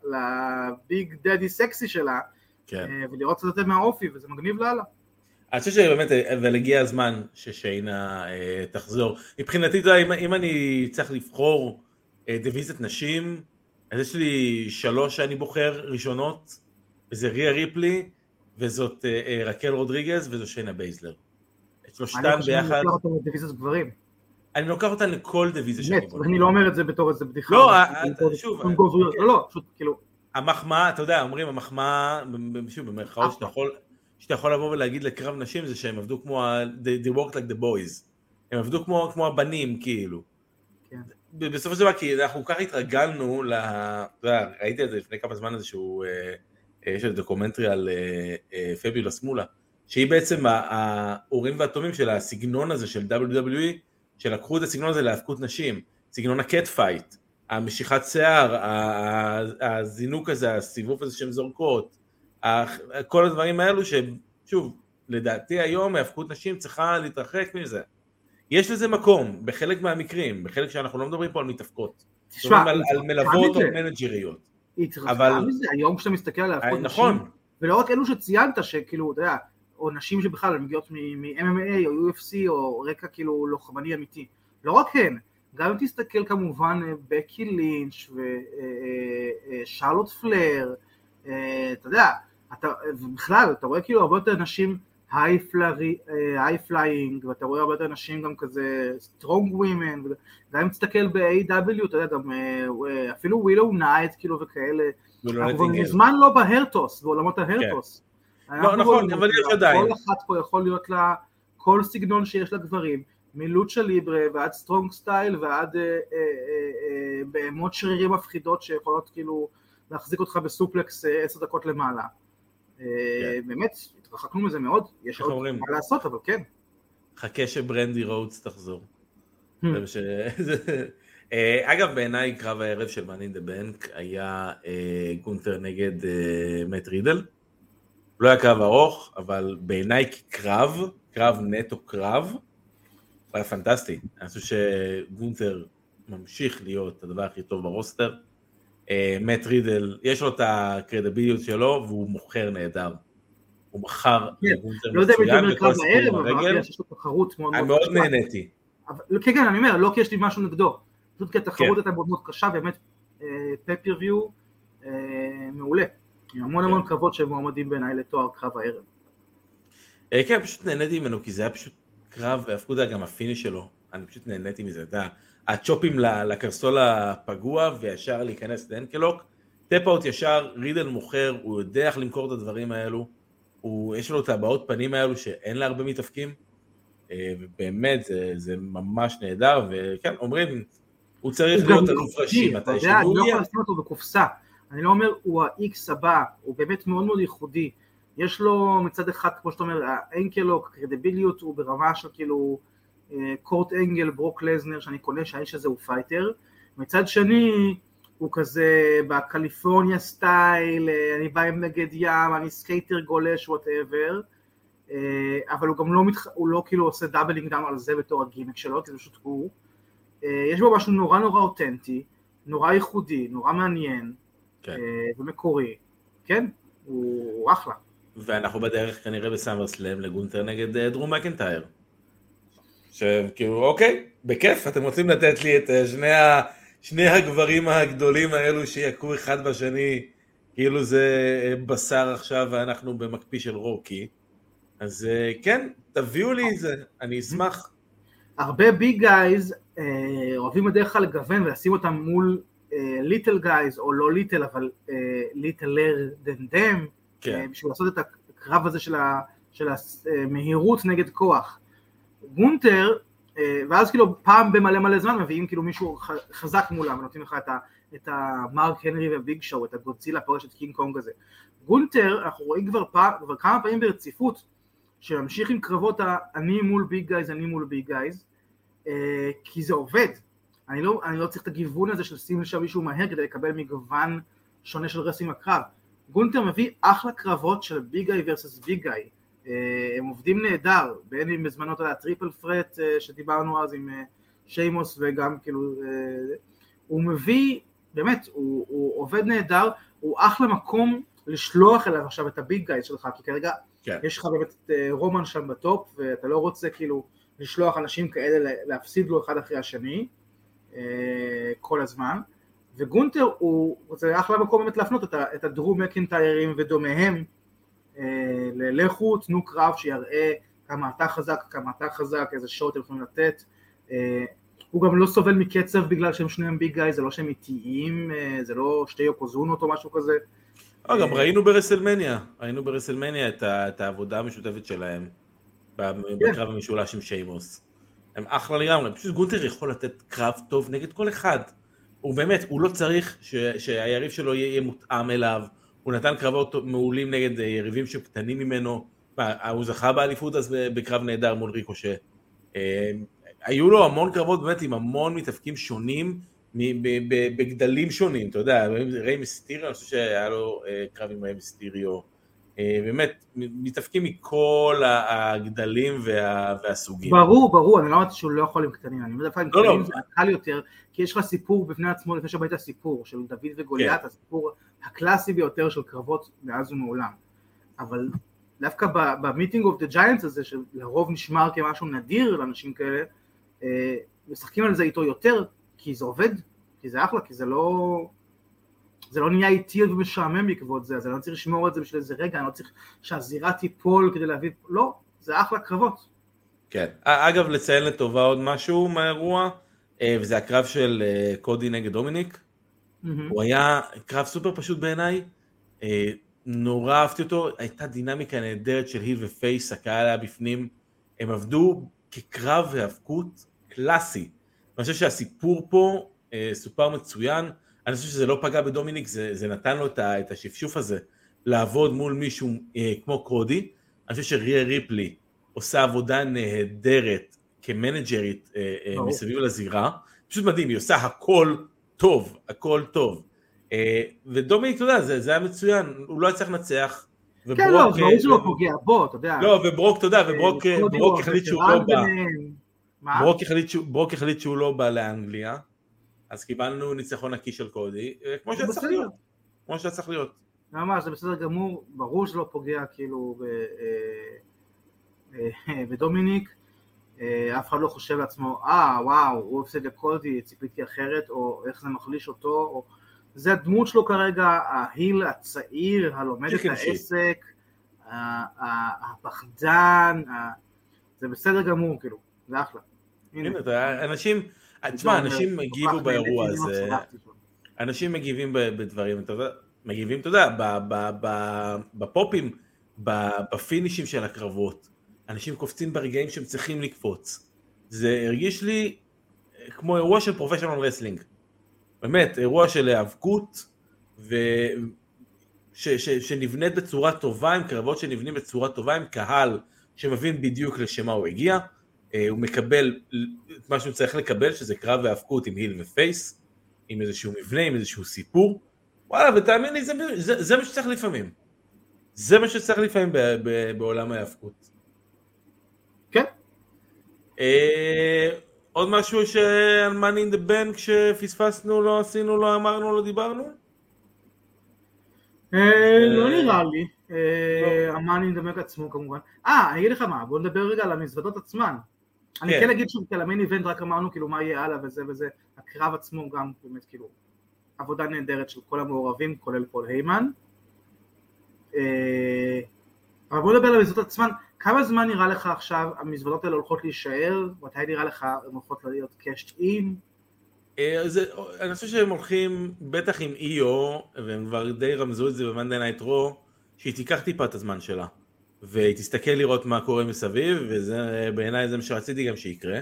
ל Big Daddy Sexy שלה, כן. אה, ולראות קצת יותר מהאופי, וזה מגניב לאללה. אני חושב שבאמת, אבל הגיע הזמן ששיינה אה, תחזור. מבחינתי, אתה יודע, אם, אם אני צריך לבחור אה, דיוויזיית נשים, אז יש לי שלוש שאני בוחר ראשונות, וזה ריה ריפלי, וזאת אה, אה, רקל רודריגז, וזו שיינה בייזלר. את שלושתן ביחד... אני חושב שאני לוקח אותן לדיוויזיות גברים. אני לוקח אותן לכל דיוויזיה שאני בוחר. אני לא אומר את זה בתור איזה בדיחה. לא, אה, שוב... לא, לא, פשוט כאילו... המחמאה, אתה יודע, אומרים המחמאה, שוב, במרכאות שאתה יכול... שאתה יכול לבוא ולהגיד לקרב נשים זה שהם עבדו כמו, ה- they, they worked like the boys, הם עבדו כמו, כמו הבנים כאילו. כן. בסופו של דבר כי אנחנו כל כך התרגלנו, ל... אתה יודע, ראיתי את זה לפני כמה זמן איזשהו, אה, אה, יש איזה דוקומנטרי על אה, אה, פביולוס מולה, שהיא בעצם האורים והתומים של הסגנון הזה של WWE, שלקחו את הסגנון הזה להאבקות נשים, סגנון ה cat fight, המשיכת שיער, הזינוק הזה, הסיבוב הזה שהן זורקות, כל הדברים האלו ששוב, לדעתי היום האבקות נשים צריכה להתרחק מזה. יש לזה מקום בחלק מהמקרים, בחלק שאנחנו לא מדברים פה על מתאבקות. תשמע, על, על מלוות או מנג'ריות. היא התרחקה מזה, היום כשאתה מסתכל על האבקות נכון. נשים, ולא רק אלו שציינת, שכאילו, אתה יודע, או נשים שבכלל מגיעות מ-MMA או UFC או רקע כאילו לוחמני אמיתי, לא רק הן, גם אם תסתכל כמובן בקי לינץ' ושרלוט פלר, אתה יודע, אתה, ובכלל, אתה רואה כאילו הרבה יותר נשים high flying, ואתה רואה הרבה יותר נשים גם כזה strong women, גם אם תסתכל ב-AEW, אתה יודע, גם אה, אפילו ווילו נייט, כאילו, וכאלה, אנחנו כבר מזמן לא ב hair toss, בעולמות ה hair toss. כן. לא, נכון, אבל יש עדיין. כל אחת פה יכול להיות לה כל סגנון שיש לגברים, מ lucha libre ועד strong style ועד אה, אה, בהמות שרירים מפחידות שיכולות כאילו להחזיק אותך ב suplex עשר דקות למעלה. כן. באמת, התרחקנו מזה מאוד, יש עוד מה לעשות, אבל כן. חכה שברנדי רודס תחזור. Hmm. אה, אגב, בעיניי קרב הערב של Money in the Bank היה אה, גונטר נגד מת רידל. לא היה קרב ארוך, אבל בעיניי כקרב, קרב נטו קרב, היה פנטסטי. אני חושב שגונטר ממשיך להיות הדבר הכי טוב ברוסטר. מאט אה, רידל, יש לו את הקרדיביליות שלו והוא מוכר נהדר. הוא מכר כן, לא יודע הייתי אומר קרב הערב, אבל יש לו תחרות מאוד מאוד קשה. מאוד נהניתי. כן, כן, אני אומר, לא כי יש לי משהו נגדו. פשוט כי התחרות כן. הייתה מאוד מאוד קשה, באמת פפריוויו אה, אה, מעולה. עם המון המון כן. קרבות שהם מועמדים בעיניי לתואר קרב הערב. כן, פשוט נהניתי ממנו, כי זה היה פשוט קרב, ואפילו גם הפיני שלו, אני פשוט נהניתי מזה, אתה יודע. הצ'ופים לקרסול הפגוע וישר להיכנס לאנקלוק. טפאוט ישר, רידל מוכר, הוא יודע איך למכור את הדברים האלו, הוא, יש לו את הבעות פנים האלו שאין לה הרבה מתאפקים, אה, ובאמת זה, זה ממש נהדר, וכן, אומרים, הוא צריך הוא להיות אלוף ראשי מתי שהוא יהיה. אני לא יכול לשים אותו בקופסה, אני לא אומר הוא ה-X הבא, הוא באמת מאוד מאוד ייחודי, יש לו מצד אחד, כמו שאתה אומר, ה ankle lock, קרדיביליות הוא ברמה של כאילו קורט אנגל, ברוק לזנר, שאני קונה שהאיש הזה הוא פייטר, מצד שני הוא כזה ב California style, אה, אני בא עם בגד ים, אני סקייטר גולש whatever, אה, אבל הוא גם לא, מתח... הוא לא כאילו עושה doubling down על זה בתור הגימיק שלו, כי זה פשוט הוא. אה, יש בו משהו נורא נורא אותנטי, נורא ייחודי, נורא מעניין כן. ומקורי, כן, הוא, הוא אחלה. ואנחנו בדרך כנראה בסאמר סלאם לגונטר נגד דרום מקנטייר. שכאילו אוקיי, בכיף, אתם רוצים לתת לי את שני ה... שני הגברים הגדולים האלו שיכו אחד בשני, כאילו זה אה, בשר עכשיו ואנחנו במקפיא של רוקי. אז אה, כן, תביאו לי את זה, אני אשמח. הרבה ביג גייז אה, אוהבים בדרך כלל לגוון ולשים אותם מול little guys, או לא little, אבל littler than them, בשביל לעשות את הקרב הזה של המהירות נגד כוח. גונטר אה, ואז כאילו פעם במלא מלא זמן מביאים כאילו מישהו חזק מולם ונותנים לך את, ה, את המרק הנרי וביג שואו, את הגודזילה פוגש את קינג קונג הזה. גונטר, אנחנו רואים כבר, פעם, כבר כמה פעמים ברציפות שממשיך עם קרבות אני מול big guys, אני מול big guys, אה, כי זה עובד. אני לא, אני לא צריך את הגיוון הזה של לשים לשם מישהו מהר כדי לקבל מגוון שונה של רסים הקרב. גונטר מביא אחלה קרבות של big guy versus big guy. אה, הם עובדים נהדר, בין אם בזמנו אתה יודע, triple threat אה, שדיברנו אז עם אה, שיימוס וגם כאילו, הוא מביא, באמת, הוא, הוא עובד נהדר, הוא אחלה מקום לשלוח אליו עכשיו את ה big guys שלך, כי כרגע כן. יש לך באמת את רומן שם בטופ, ואתה לא רוצה כאילו לשלוח אנשים כאלה להפסיד לו אחד אחרי השני כל הזמן, וגונטר הוא, זה אחלה מקום באמת להפנות את הדרו מקינטיירים ודומיהם לכו תנו קרב שיראה כמה אתה חזק, כמה אתה חזק, איזה שעות אתם יכולים לתת. אה, הוא גם לא סובל מקצב בגלל שהם שניהם ביג גאי, זה לא שהם איטיים, אה, זה לא שתי יוקוזונות או משהו כזה. גם ראינו ברסלמניה, ראינו ברסלמניה את העבודה המשותפת שלהם כן. בקרב המשולש עם שיימוס. הם אחלה לגמרי, פשוט גונטר יכול לתת קרב טוב נגד כל אחד. הוא באמת, הוא לא צריך שהיריב שלו יהיה מותאם אליו, הוא נתן קרבות מעולים נגד אה, יריבים שהם קטנים ממנו, הוא זכה באליפות אז בקרב נהדר מול ריקושה. אה, היו לו המון קרבות באמת עם המון מתאפקים שונים, בגדלים שונים, אתה יודע, ריי מיסטיריו, אני חושב שהיה לו אה, קרב עם ריי מיסטיריו, באמת, מתאבקים מכל הגדלים וה, והסוגים. ברור, ברור, אני לא אמרתי שהוא לא יכול עם קטנים, אני אומר לפעמים לא, קטנים לא. זה קל יותר, כי יש לך סיפור בפני עצמו לפני שבאת סיפור של דוד וגוליית, כן. הסיפור הקלאסי ביותר של קרבות מאז ומעולם. אבל דווקא ב meeting of the giants הזה, שלרוב נשמר כמשהו נדיר לאנשים כאלה, אה, משחקים על זה איתו יותר, כי זה עובד, כי זה אחלה, כי זה לא... זה לא נהיה איטי ומשעמם בעקבות זה, אז אני לא צריך לשמור את זה בשביל איזה רגע, אני לא צריך שהזירה תיפול כדי להביא... לא, זה אחלה קרבות. כן. אגב, לציין לטובה עוד משהו מהאירוע, אה, וזה הקרב של אה, קודי נגד דומיניק. Mm-hmm. הוא היה קרב סופר פשוט בעיניי, אה, נורא אהבתי אותו, הייתה דינמיקה נהדרת של היל ופייס, הקהל היה בפנים, הם עבדו כקרב היאבקות קלאסי. אני חושב שהסיפור פה סופר מצוין, אני חושב שזה לא פגע בדומיניק, זה, זה נתן לו את השפשוף הזה לעבוד מול מישהו כמו קודי. אני חושב שריה ריפלי עושה עבודה נהדרת כמנג'רית מסביב לזירה, פשוט מדהים, היא עושה הכל טוב, הכל טוב. אה, ודומיניק, אתה יודע, זה, זה היה מצוין, הוא לא יצטרך לנצח. כן, לא, זה ברור שלא פוגע, בוא, אתה יודע. לא, וברוק, אתה יודע, אה, וברוק ברוק החליט שהוא לא בא. ברוק החליט, ברוק החליט שהוא לא בא לאנגליה, אז קיבלנו ניצחון נקי של קודי, אה, כמו שהיה צריך להיות. כמו שהיה צריך להיות. ממש, זה בסדר גמור, ברור שלא פוגע כאילו בדומיניק. אה, אף אחד לא חושב לעצמו, אה וואו, הוא הפסיד לקודי, ציפיתי אחרת, או איך זה מחליש אותו, או... זה הדמות שלו כרגע, ההיל הצעיר, הלומד את העסק, הפחדן, זה בסדר גמור, כאילו, זה אחלה. הנה, אנשים, תשמע, אנשים הגיבו באירוע הזה, אנשים מגיבים בדברים, אתה יודע, מגיבים, אתה יודע, בפופים, בפינישים של הקרבות, אנשים קופצים ברגעים שהם צריכים לקפוץ. זה הרגיש לי כמו אירוע של professional wrestling. באמת, אירוע של היאבקות, ו... ש... ש... שנבנית בצורה טובה, עם קרבות שנבנים בצורה טובה, עם קהל שמבין בדיוק לשם מה הוא הגיע, אה, הוא מקבל את מה שהוא צריך לקבל, שזה קרב היאבקות עם heel ו face, עם איזשהו מבנה, עם איזשהו סיפור, וואלה, ותאמין לי, זה, זה, זה מה שצריך לפעמים. זה מה שצריך לפעמים ב, ב, בעולם ההאבקות. אה, עוד משהו שעל money in the bank שפספסנו, לא עשינו, לא אמרנו, לא דיברנו? אה, לא נראה לי. המאני נדמק עצמו כמובן. אה, אני אגיד לך מה, בוא נדבר רגע על המזוודות עצמן. אני כן. כן אגיד שוב, על המיין איבנט רק אמרנו כאילו מה יהיה הלאה וזה וזה, הקרב עצמו גם באמת כאילו עבודה נהדרת של כל המעורבים, כולל פול היימן. אה, אבל בוא נדבר על המזוודות עצמן, כמה זמן נראה לך עכשיו המזוודות האלה הולכות להישאר? מתי נראה לך הן הולכות להיות קאשט אין? אה, זה, אני חושב שהם הולכים, בטח עם EO, והם כבר די רמזו את זה ב-Monday Night Raw, שהיא תיקח טיפה את הזמן שלה. והיא תסתכל לראות מה קורה מסביב, וזה בעיניי זה מה שרציתי גם שיקרה.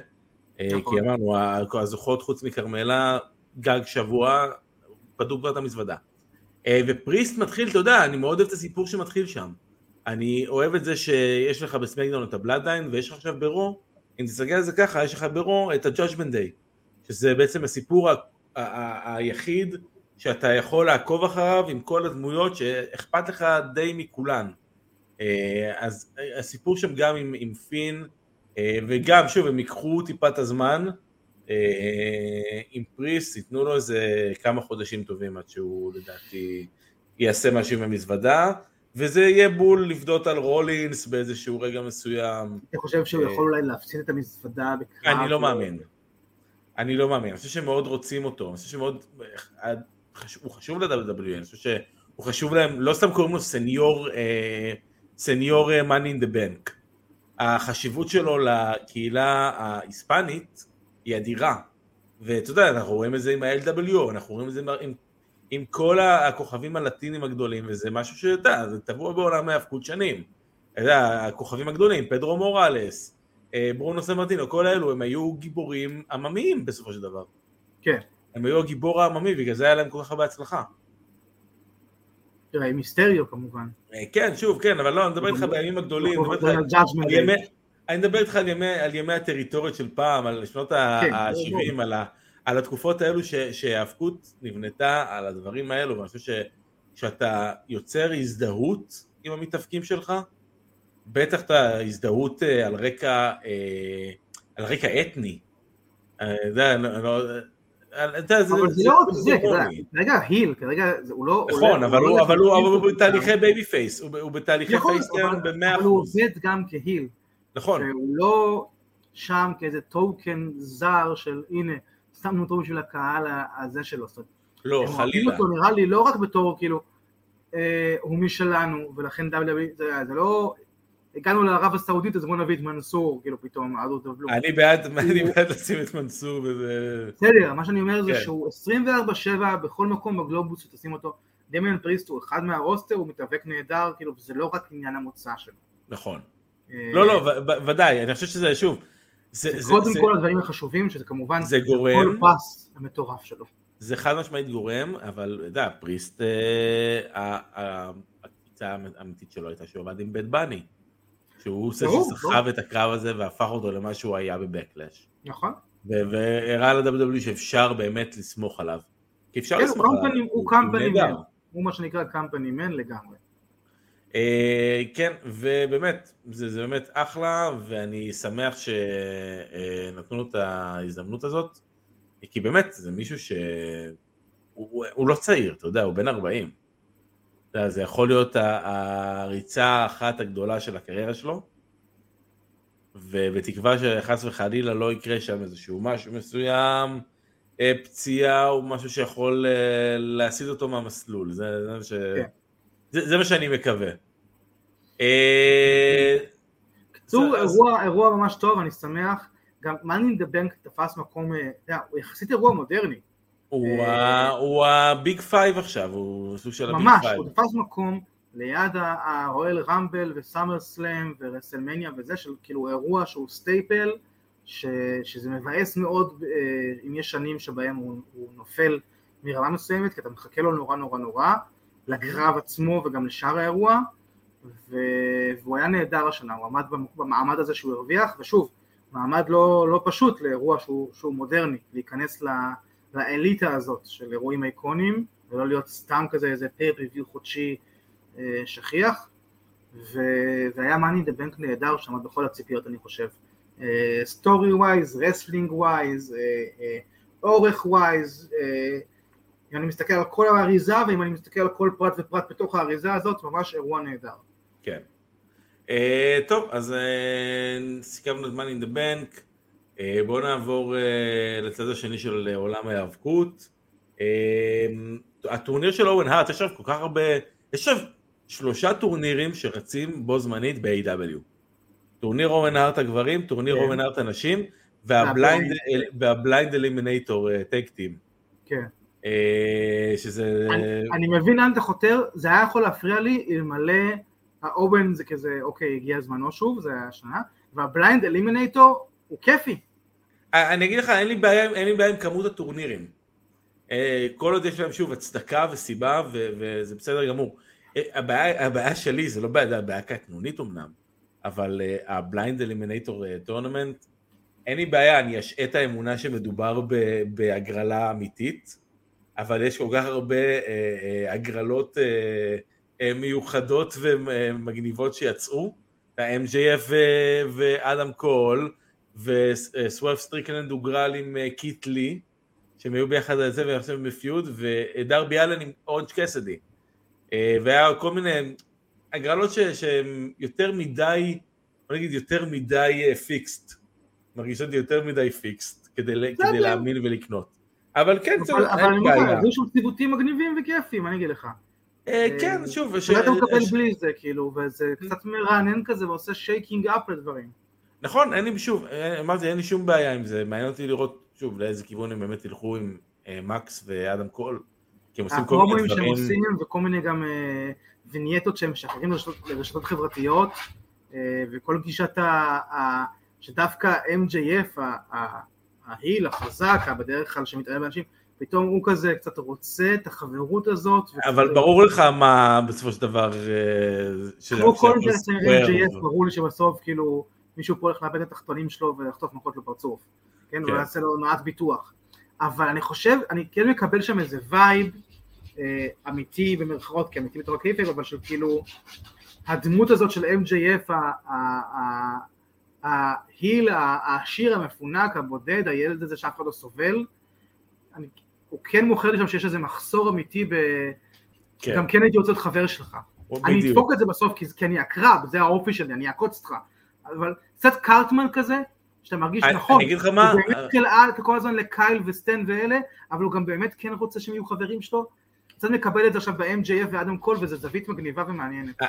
אה, נכון. כי אמרנו, הזוכות חוץ מכרמלה, גג שבוע, פדו כבר את המזוודה. אה, ופריסט מתחיל, אתה יודע, אני מאוד אוהב את הסיפור שמתחיל שם. אני אוהב את זה שיש לך בסמקדאון את הבלאדליין, ויש לך עכשיו ברו, אם תסתכל על זה ככה, יש לך ברו את ה-Judgment Day, שזה בעצם הסיפור ה- ה- ה- היחיד שאתה יכול לעקוב אחריו עם כל הדמויות שאכפת לך די מכולן. אה, אז הסיפור שם גם עם, עם פין, אה, וגם, שוב, הם ייקחו טיפה את הזמן, אה, עם פריס, ייתנו לו איזה כמה חודשים טובים עד שהוא לדעתי יעשה משהו עם המזוודה, וזה יהיה בול לפדות על רולינס באיזשהו רגע מסוים. אתה חושב שהוא אה, יכול אולי להפסיד את המזוודה בקרב? אני לא מאמין. אני לא מאמין, אני חושב שהם מאוד רוצים אותו, אני חושב שמאוד, חשוב- הוא חשוב ל-WWE, אני חושב שהוא חשוב להם, לא סתם קוראים לו סניור, אה, סניור אה, money in the bank. החשיבות שלו לקהילה ההיספנית היא אדירה. ואתה יודע, אנחנו רואים את זה עם ה-LWO, אנחנו רואים את זה עם, עם, כל הכוכבים הלטינים הגדולים, וזה משהו שאתה יודע, זה טבוע בעולם ההאבקות שנים. אתה יודע, הכוכבים הגדולים, פדרו מוראלס, אה, ברונו סמרטינו, כל האלו, הם היו גיבורים עממיים בסופו של דבר. כן. הם היו הגיבור העממי, בגלל זה היה להם כל כך הרבה הצלחה. תראה, עם מיסטריו כמובן. אה, כן, שוב, כן, אבל לא, אני מדבר איתך בימים הגדולים, אני מדבר איתך על. ימי- הטריטוריות של פעם, על שנות כן, ה-70, על, ה- על התקופות האלו ש- שההאבקות נבנתה על הדברים האלו, ואני חושב שכשאתה יוצר הזדהות עם המתאבקים שלך, בטח את ההזדהות אה, על רקע, אה, על רקע אתני. אה, לא- לא- אבל זה לא רק זה, הומני. כרגע heel, כרגע הוא לא... נכון, לא- אבל לא הוא בתהליכי babyface, הוא בתהליכי נכון, face turn אבל- במאה אבל הוא אחוז. עובד גם כהיל. נכון, שהוא לא שם כאיזה טוקן זר של הנה, שמנו אותו בשביל הקהל הזה שלו. לא, הם אוהבים חלילה. אותו נראה לי לא רק בתור כאילו, אה, הוא משלנו, ולכן WWE, זה, זה לא, הגענו לערב הסעודית אז בוא נביא את מנסור, כאילו פתאום, out of the blue. אני בעד, אני בעד לשים את מנסור וזה... בסדר, מה שאני אומר זה כן. שהוא 24/7 בכל מקום בגלובוס שתשים אותו, דמיאן פריסט הוא אחד מהרוסטר, הוא מתאבק נהדר, כאילו, זה לא רק עניין המוצא שלו. נכון. אה, לא, לא, ודאי, אני חושב שזה, שוב, זה- זה- קודם זה- כל הדברים החשובים, שזה כמובן זה גורם, כל פס המטורף שלו. זה חד משמעית גורם, אבל אתה יודע, פריסט, אה, הקפיצה האמיתית שלו הייתה שהוא עבד עם בית בני. שהוא זה שסחב את הקרב הזה והפך אותו למה שהוא היה בבקלאש. נכון? והראה ל-WWE שאפשר באמת לסמוך עליו. כי אפשר כן, לסמוך עליו. הוא קמפני. מן. הוא מה שנקרא קמפני מן לגמרי. אה, כן, ובאמת, זה, זה באמת אחלה, ואני שמח שנתנו לו את ההזדמנות הזאת, כי באמת, זה מישהו שהוא הוא- לא צעיר, אתה יודע, הוא בן 40. אתה יודע, זה יכול להיות הריצה האחת הגדולה של הקריירה שלו, ובתקווה שחס וחלילה לא יקרה שם איזשהו משהו מסוים, אה, פציעה או משהו שיכול אה, להסיט אותו מהמסלול, זה, מה ש... כן. זה, זה מה שאני מקווה. אה, בקיצור, אז- אירוע, אירוע ממש טוב, אני שמח. גם in the Bank תפס מקום, אה, אתה יודע, הוא יחסית אירוע מודרני. הוא אה, הוא ה Big Five עכשיו, הוא סוג של ה Big ממש, Five. הוא תפס מקום ליד הרויאל ראמבל וסאמר סלאם ורסלמניה וזה, של כאילו אירוע שהוא staple, ש, שזה מבאס מאוד אם יש שנים שבהם הוא, הוא נופל מרמה מסוימת, כי אתה מחכה לו נורא נורא נורא, לקרב עצמו וגם לשאר האירוע, ו, והוא היה נהדר השנה, הוא עמד במ- במעמד הזה שהוא הרוויח, ושוב, מעמד לא, לא פשוט לאירוע שהוא, שהוא מודרני, להיכנס ל, לאליטה הזאת של אירועים איקונים, ולא להיות סתם כזה איזה פר ריוויו חודשי אה, שכיח, והיה Money in the Bank נהדר שעמד בכל הציפיות אני חושב. story wise, wrestling wise, אורך wise, אם אני מסתכל על כל האריזה ואם אני מסתכל על כל פרט ופרט בתוך האריזה הזאת, ממש אירוע נהדר. כן. אה, טוב, אז אה, סיכמנו את Money in the Bank, אה, בואו נעבור אה, לצד השני של uh, עולם ההיאבקות. אה, הטורניר של אוון הארט, יש עכשיו כל כך הרבה, יש עכשיו שלושה טורנירים שרצים בו זמנית ב-AEW. טורניר אוון הארט הגברים, טורניר אוון הארט הנשים, וה Blind Eliminator Tag Team. כן. שזה... אני, אני מבין לאן אתה חותר, זה היה יכול להפריע לי אלמלא האוון זה כזה, אוקיי, הגיע זמנו שוב, זה היה השנה, וה Blind Eliminator הוא כיפי. אני אגיד לך, אין לי בעיה, אין לי בעיה עם כמות הטורנירים. כל עוד יש להם שוב הצדקה וסיבה, ו- וזה בסדר גמור. הבעיה, הבעיה שלי זה לא בעיה, זה הבעיה קטנונית אמנם, אבל ה Blind Eliminator Tournament, אין לי בעיה, אני אשעה את האמונה שמדובר בהגרלה אמיתית, אבל יש כל כך הרבה הגרלות מיוחדות ומגניבות שיצאו, ה-MJF ואדם קול, וסוואב סטריקלנד הוגרל עם קית' לי, שהם היו ביחד על זה ועכשיו בפיוד, ודרבי אלין עם אורנג' קסידי. והיה כל מיני הגרלות שהן יותר מדי, בוא נגיד יותר מדי fixed, מרגישות יותר מדי fixed, כדי, כדי להאמין ולקנות. אבל כן, זה אבל אני אומר לך, יש שם ציוותים מגניבים וכיפים, אני אגיד לך. כן, שוב, אולי אתה מקבל בלי זה, כאילו, וזה קצת מרענן כזה ועושה shaking up לדברים. נכון, אין לי, שוב, אמרתי, אין לי שום בעיה עם זה, מעניין אותי לראות, שוב, לאיזה כיוון הם באמת ילכו עם מקס ואדם קול, כי הם עושים כל מיני דברים. שהם עושים, וכל מיני גם וינייטות שהם משחררים לרשתות חברתיות, וכל גישת ה... שדווקא MJF, ההיל, החזק, בדרך כלל שמתערב באנשים, פתאום הוא כזה קצת רוצה את החברות הזאת. אבל ברור לך מה בסופו של דבר... כמו כל זה MJF, ברור לי שבסוף כאילו מישהו פה הולך לאבד את התחתונים שלו ולחטוף מכות לפרצוף, כן? הוא יעשה לו נועד ביטוח. אבל אני חושב, אני כן מקבל שם איזה וייב אמיתי במרכאות, כי אמיתי בתור הקייפר, אבל של כאילו הדמות הזאת של MJF, ההיל, העשיר, המפונק, הבודד, הילד הזה שאף אחד לא סובל, אני, הוא כן מוכר לי שם שיש איזה מחסור אמיתי ב... כן. גם כן הייתי רוצה להיות חבר שלך. אני אדפוק את זה בסוף כי, כי אני עקרב, זה האופי שלי, אני אעקוץ אותך. אבל קצת קארטמן כזה, שאתה מרגיש אני, נכון. אני אגיד לך מה... הוא באמת חלאה כל הזמן לקייל וסטן ואלה, אבל הוא גם באמת כן רוצה שהם יהיו חברים שלו. קצת מקבל את זה עכשיו ב-MJF ואדם קול, וזו זווית מגניבה ומעניינת.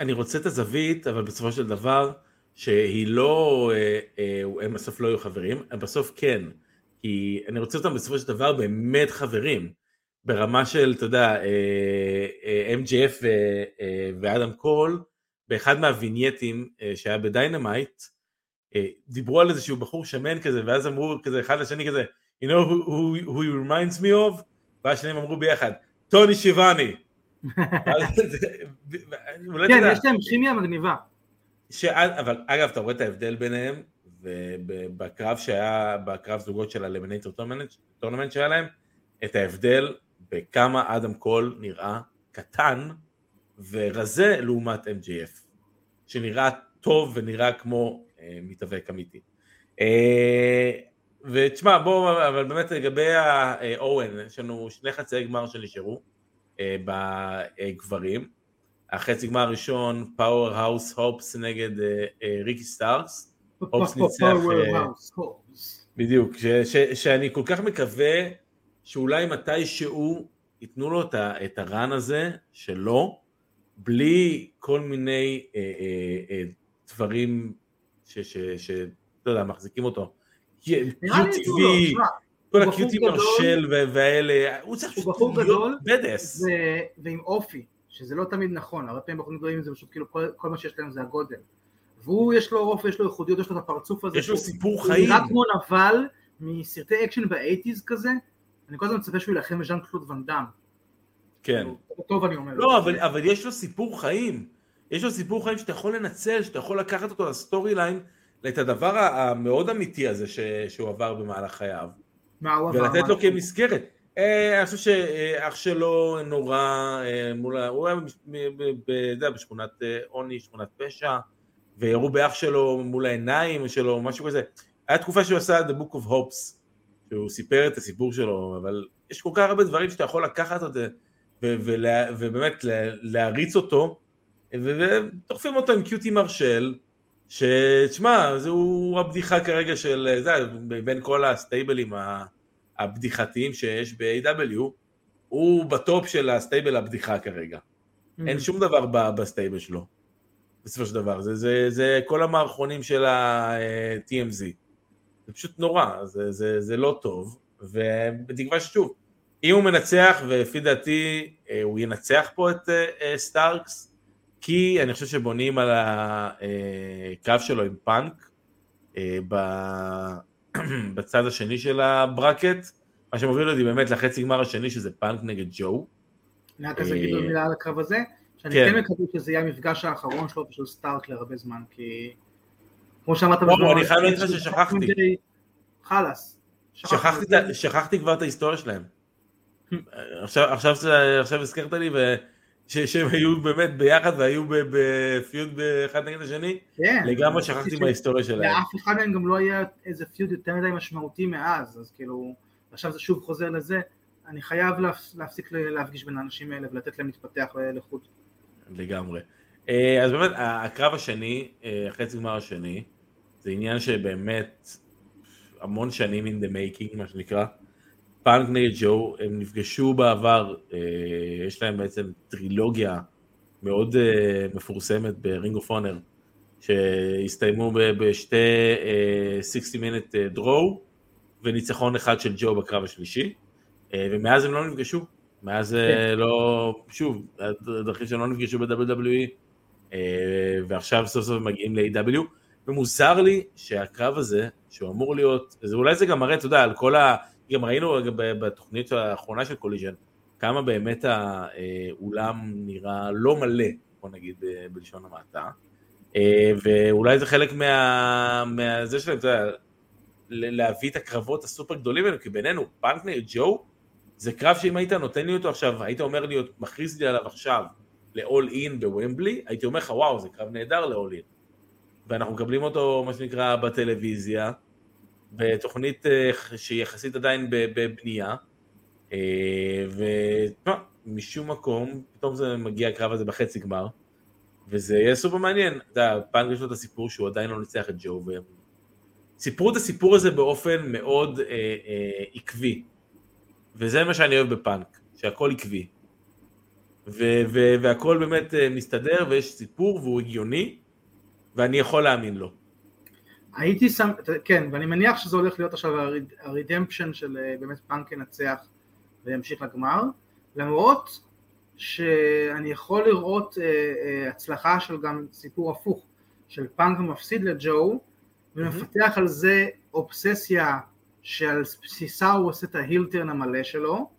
אני רוצה את הזווית, אבל בסופו של דבר, שהיא לא, הם בסוף לא יהיו חברים, הם בסוף כן. כי אני רוצה אותם בסופו של דבר באמת חברים, ברמה של, אתה יודע, MJF ואדם קול, באחד מהווינייטים שהיה בדיינמיט, דיברו על איזשהו בחור שמן כזה, ואז אמרו כזה אחד לשני כזה, you know who, who, who he reminds me of? ואז שניהם אמרו ביחד, טוני שיבוני. כן, יש להם כימיה מגניבה. אבל אגב, אתה רואה את ההבדל ביניהם, ובקרב שהיה, בקרב זוגות של ה eliminator tournament שהיה להם, את ההבדל בכמה אדם קול נראה קטן ורזה לעומת MJF, שנראה טוב ונראה כמו אה, מתאבק אמיתי. אה, ותשמע, בואו, אבל באמת לגבי האוון, יש לנו שני חצי גמר שנשארו אה, בגברים. החצי גמר הראשון, פאוור האוס הופס נגד אה, אה, ריקי סטארקס. הופס ניצח, בדיוק, ש, ש, שאני כל כך מקווה שאולי מתישהו ייתנו לו את, הרן הזה שלו, בלי כל מיני אה, אה, אה, דברים שאתה יודע, מחזיקים אותו. QTV, כל ה-QT מרשל והאלה, הוא צריך להיות בדס. ועם אופי, שזה לא תמיד נכון, הרבה פעמים בחורים גדולים זה פשוט כאילו כל מה שיש להם זה הגודל. והוא יש לו אופי, יש לו ייחודיות, יש לו את הפרצוף הזה. יש לו סיפור חיים. הוא נראה כמו נבל מסרטי אקשן באייטיז כזה, אני כל הזמן מצפה שהוא יילחם בז'אן קלוד ואן. כן. טוב אני אומר. לא, אבל, אבל יש לו סיפור חיים. יש לו סיפור חיים שאתה יכול לנצל, שאתה יכול לקחת אותו ל story line את הדבר המאוד אמיתי הזה ש, שהוא עבר במהלך חייו. מה הוא עבר? ולתת לו כמסגרת. אה, אני חושב שאח שלו נורא, אה, מול, הוא היה בשכונת אה, עוני, שכונת פשע, וירו באח שלו מול העיניים שלו, משהו כזה. היה תקופה שהוא עשה The Book of Hopes, שהוא סיפר את הסיפור שלו, אבל יש כל כך הרבה דברים שאתה יכול לקחת את זה, ובאמת לה- להריץ אותו, ודוחפים אותו עם קיוטי מרשל, שתשמע, זהו הבדיחה כרגע של, זה, בין כל הסטייבלים ה- הבדיחתיים שיש ב-AW, הוא ב top של ה stable הבדיחה כרגע. Mm. אין שום דבר ב- ב stable שלו, בסופו של דבר. זה, זה, זה כל המערכונים של ה-TMZ. זה פשוט נורא, זה, זה, זה לא טוב, ובתקווה ששוב, אם הוא מנצח, ולפי דעתי אה, הוא ינצח פה את אה, אה, סטארקס, כי אני חושב שבונים על הקו שלו עם פאנק, בצד השני של ה bracket, מה שמוביל אותי באמת לחצי גמר השני, שזה פאנק נגד ג'ו. אני רק אז אגיד אה, מילה על הקרב הזה, שאני כן. כן מקווה שזה יהיה המפגש האחרון שלו ושל סטארק להרבה זמן, כי כמו שאמרת לא, אני חייב להגיד לך ששכחתי. חלאס. שכחתי, כבר את ההיסטוריה שלהם. עכשיו, עכשיו, הזכרת לי שהם היו באמת ביחד והיו ב feud אחד נגד השני, כן. לגמרי שכחתי מההיסטוריה שלהם. לאף אחד מהם גם לא היה איזה פיוד יותר מדי משמעותי מאז, אז כאילו, עכשיו זה שוב חוזר לזה, אני חייב להפ- להפסיק להפגיש בין האנשים האלה ולתת להם להתפתח לחוד. לגמרי. אה, אז באמת, הקרב השני, אה, החצי גמר השני, זה עניין שבאמת המון שנים in the making, מה שנקרא. פאנק נגד ג'ו, הם נפגשו בעבר, אה, יש להם בעצם טרילוגיה מאוד אה, מפורסמת ב Ring of Honor, שהסתיימו בשתי אה, 60 minute draw, וניצחון אחד של ג'ו בקרב השלישי, אה, ומאז הם לא נפגשו, מאז אה, לא, שוב, הדרכים שהם לא נפגשו ב-WWE, ועכשיו סוף סוף הם מגיעים ל-AEW, ומוזר לי שהקרב הזה, שהוא אמור להיות, אולי זה גם מראה, אתה יודע, על כל ה... גם ראינו רגע ב- בתוכנית האחרונה של קוליז'ן, כמה באמת האולם נראה לא מלא, בוא נגיד בלשון המעטה, אה, ואולי זה חלק מה... מהזה שלהם, אתה יודע, להביא את הקרבות הסופר גדולים האלו, כי בינינו, נגד ג'ו, זה קרב שאם היית נותן לי אותו עכשיו, היית אומר לי, מכריז לי עליו עכשיו ל-all in בוומבלי, הייתי אומר לך, וואו, זה קרב נהדר ל-all in. ואנחנו מקבלים אותו, מה שנקרא, בטלוויזיה, בתוכנית אה, שהיא יחסית עדיין בבנייה, אה, ומשום מקום, פתאום זה מגיע הקרב הזה בחצי גמר, וזה יהיה סופר מעניין. אתה יודע, יש לו את הסיפור שהוא עדיין לא ניצח את ג'ו, והם סיפרו את הסיפור הזה באופן מאוד אה, אה, עקבי, וזה מה שאני אוהב בפאנק, שהכל עקבי. ו- ו- והכל באמת אה, מסתדר ויש סיפור והוא הגיוני, ואני יכול להאמין לו. הייתי שם, כן, ואני מניח שזה הולך להיות עכשיו הריד- הרידמפשן של אה, באמת פאנק ינצח וימשיך לגמר, למרות שאני יכול לראות אה, אה, הצלחה של גם סיפור הפוך, של פאנק מפסיד לג'ו ומפתח על זה אובססיה שעל בסיסה הוא עושה את ההילטרן המלא שלו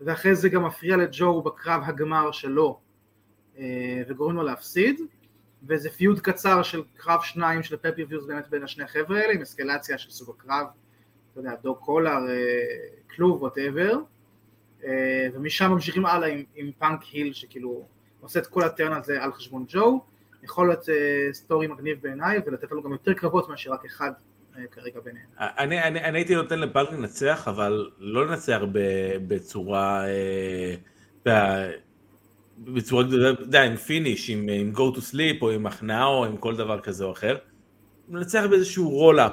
ואחרי זה גם מפריע לג'ו בקרב הגמר שלו אה, וגורם לו להפסיד וזה feud קצר של קרב שניים של pay-per-views באמת בין השני החבר'ה האלה עם אסקלציה של סוג הקרב, אתה יודע, דוג קולר, אה, כלוב, whatever ומשם ממשיכים הלאה עם, עם פאנק heel שכאילו עושה את כל ה turn הזה על חשבון ג'ו יכול להיות אה, story מגניב בעיניי ולתת לנו גם יותר קרבות מאשר רק אחד אה, כרגע ביניהם. אני, אני, אני הייתי נותן לפאנק לנצח, אבל לא לנצח ב, בצורה, אה, אתה יודע, עם finish, עם, עם go to sleep, או עם הכנעה, או עם כל דבר כזה או אחר. לנצח באיזשהו roll-up,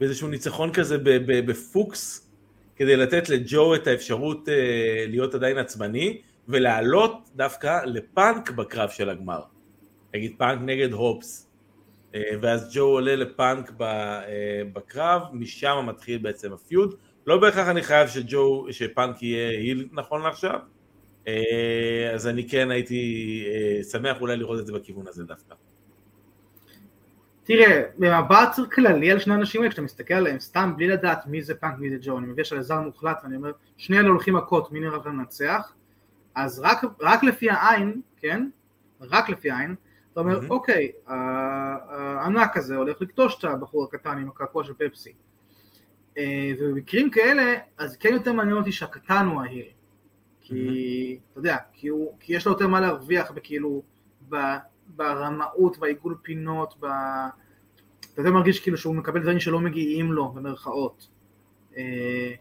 באיזשהו ניצחון כזה בפוקס, כדי לתת לג'ו את האפשרות אה, להיות עדיין עצבני, ולעלות דווקא לפאנק בקרב של הגמר. נגיד פאנק נגד הופס. אה, ואז ג'ו עולה לפאנק ב- אה, בקרב, משם מתחיל בעצם ה feud. לא בהכרח אני חייב שג'ו, שפאנק יהיה היל נכון לעכשיו, אז אני כן הייתי אה, שמח אולי לראות את זה בכיוון הזה דווקא. תראה, במבט כללי על שני האנשים האלה, כשאתה מסתכל עליהם סתם בלי לדעת מי זה פאנק מי זה ג'ו, אני מבין שעל זר מוחלט ואני אומר, שני אלה הולכים מכות, מי נראה לנצח, אז רק, רק לפי העין, כן, רק לפי העין, אתה אומר, מהמם. אוקיי, הענק הזה הולך לקטוש את הבחור הקטן עם הקעקוע של פפסי. אה, ובמקרים כאלה, אז כן יותר מעניין אותי שהקטן הוא ההיל. כי, אתה יודע, כי, הוא, כי יש לו יותר מה להרוויח בכאילו, ב- ברמאות, בעיגול פינות, ב... אתה יודע, מרגיש כאילו שהוא מקבל דברים שלא מגיעים לו, במרכאות. אה,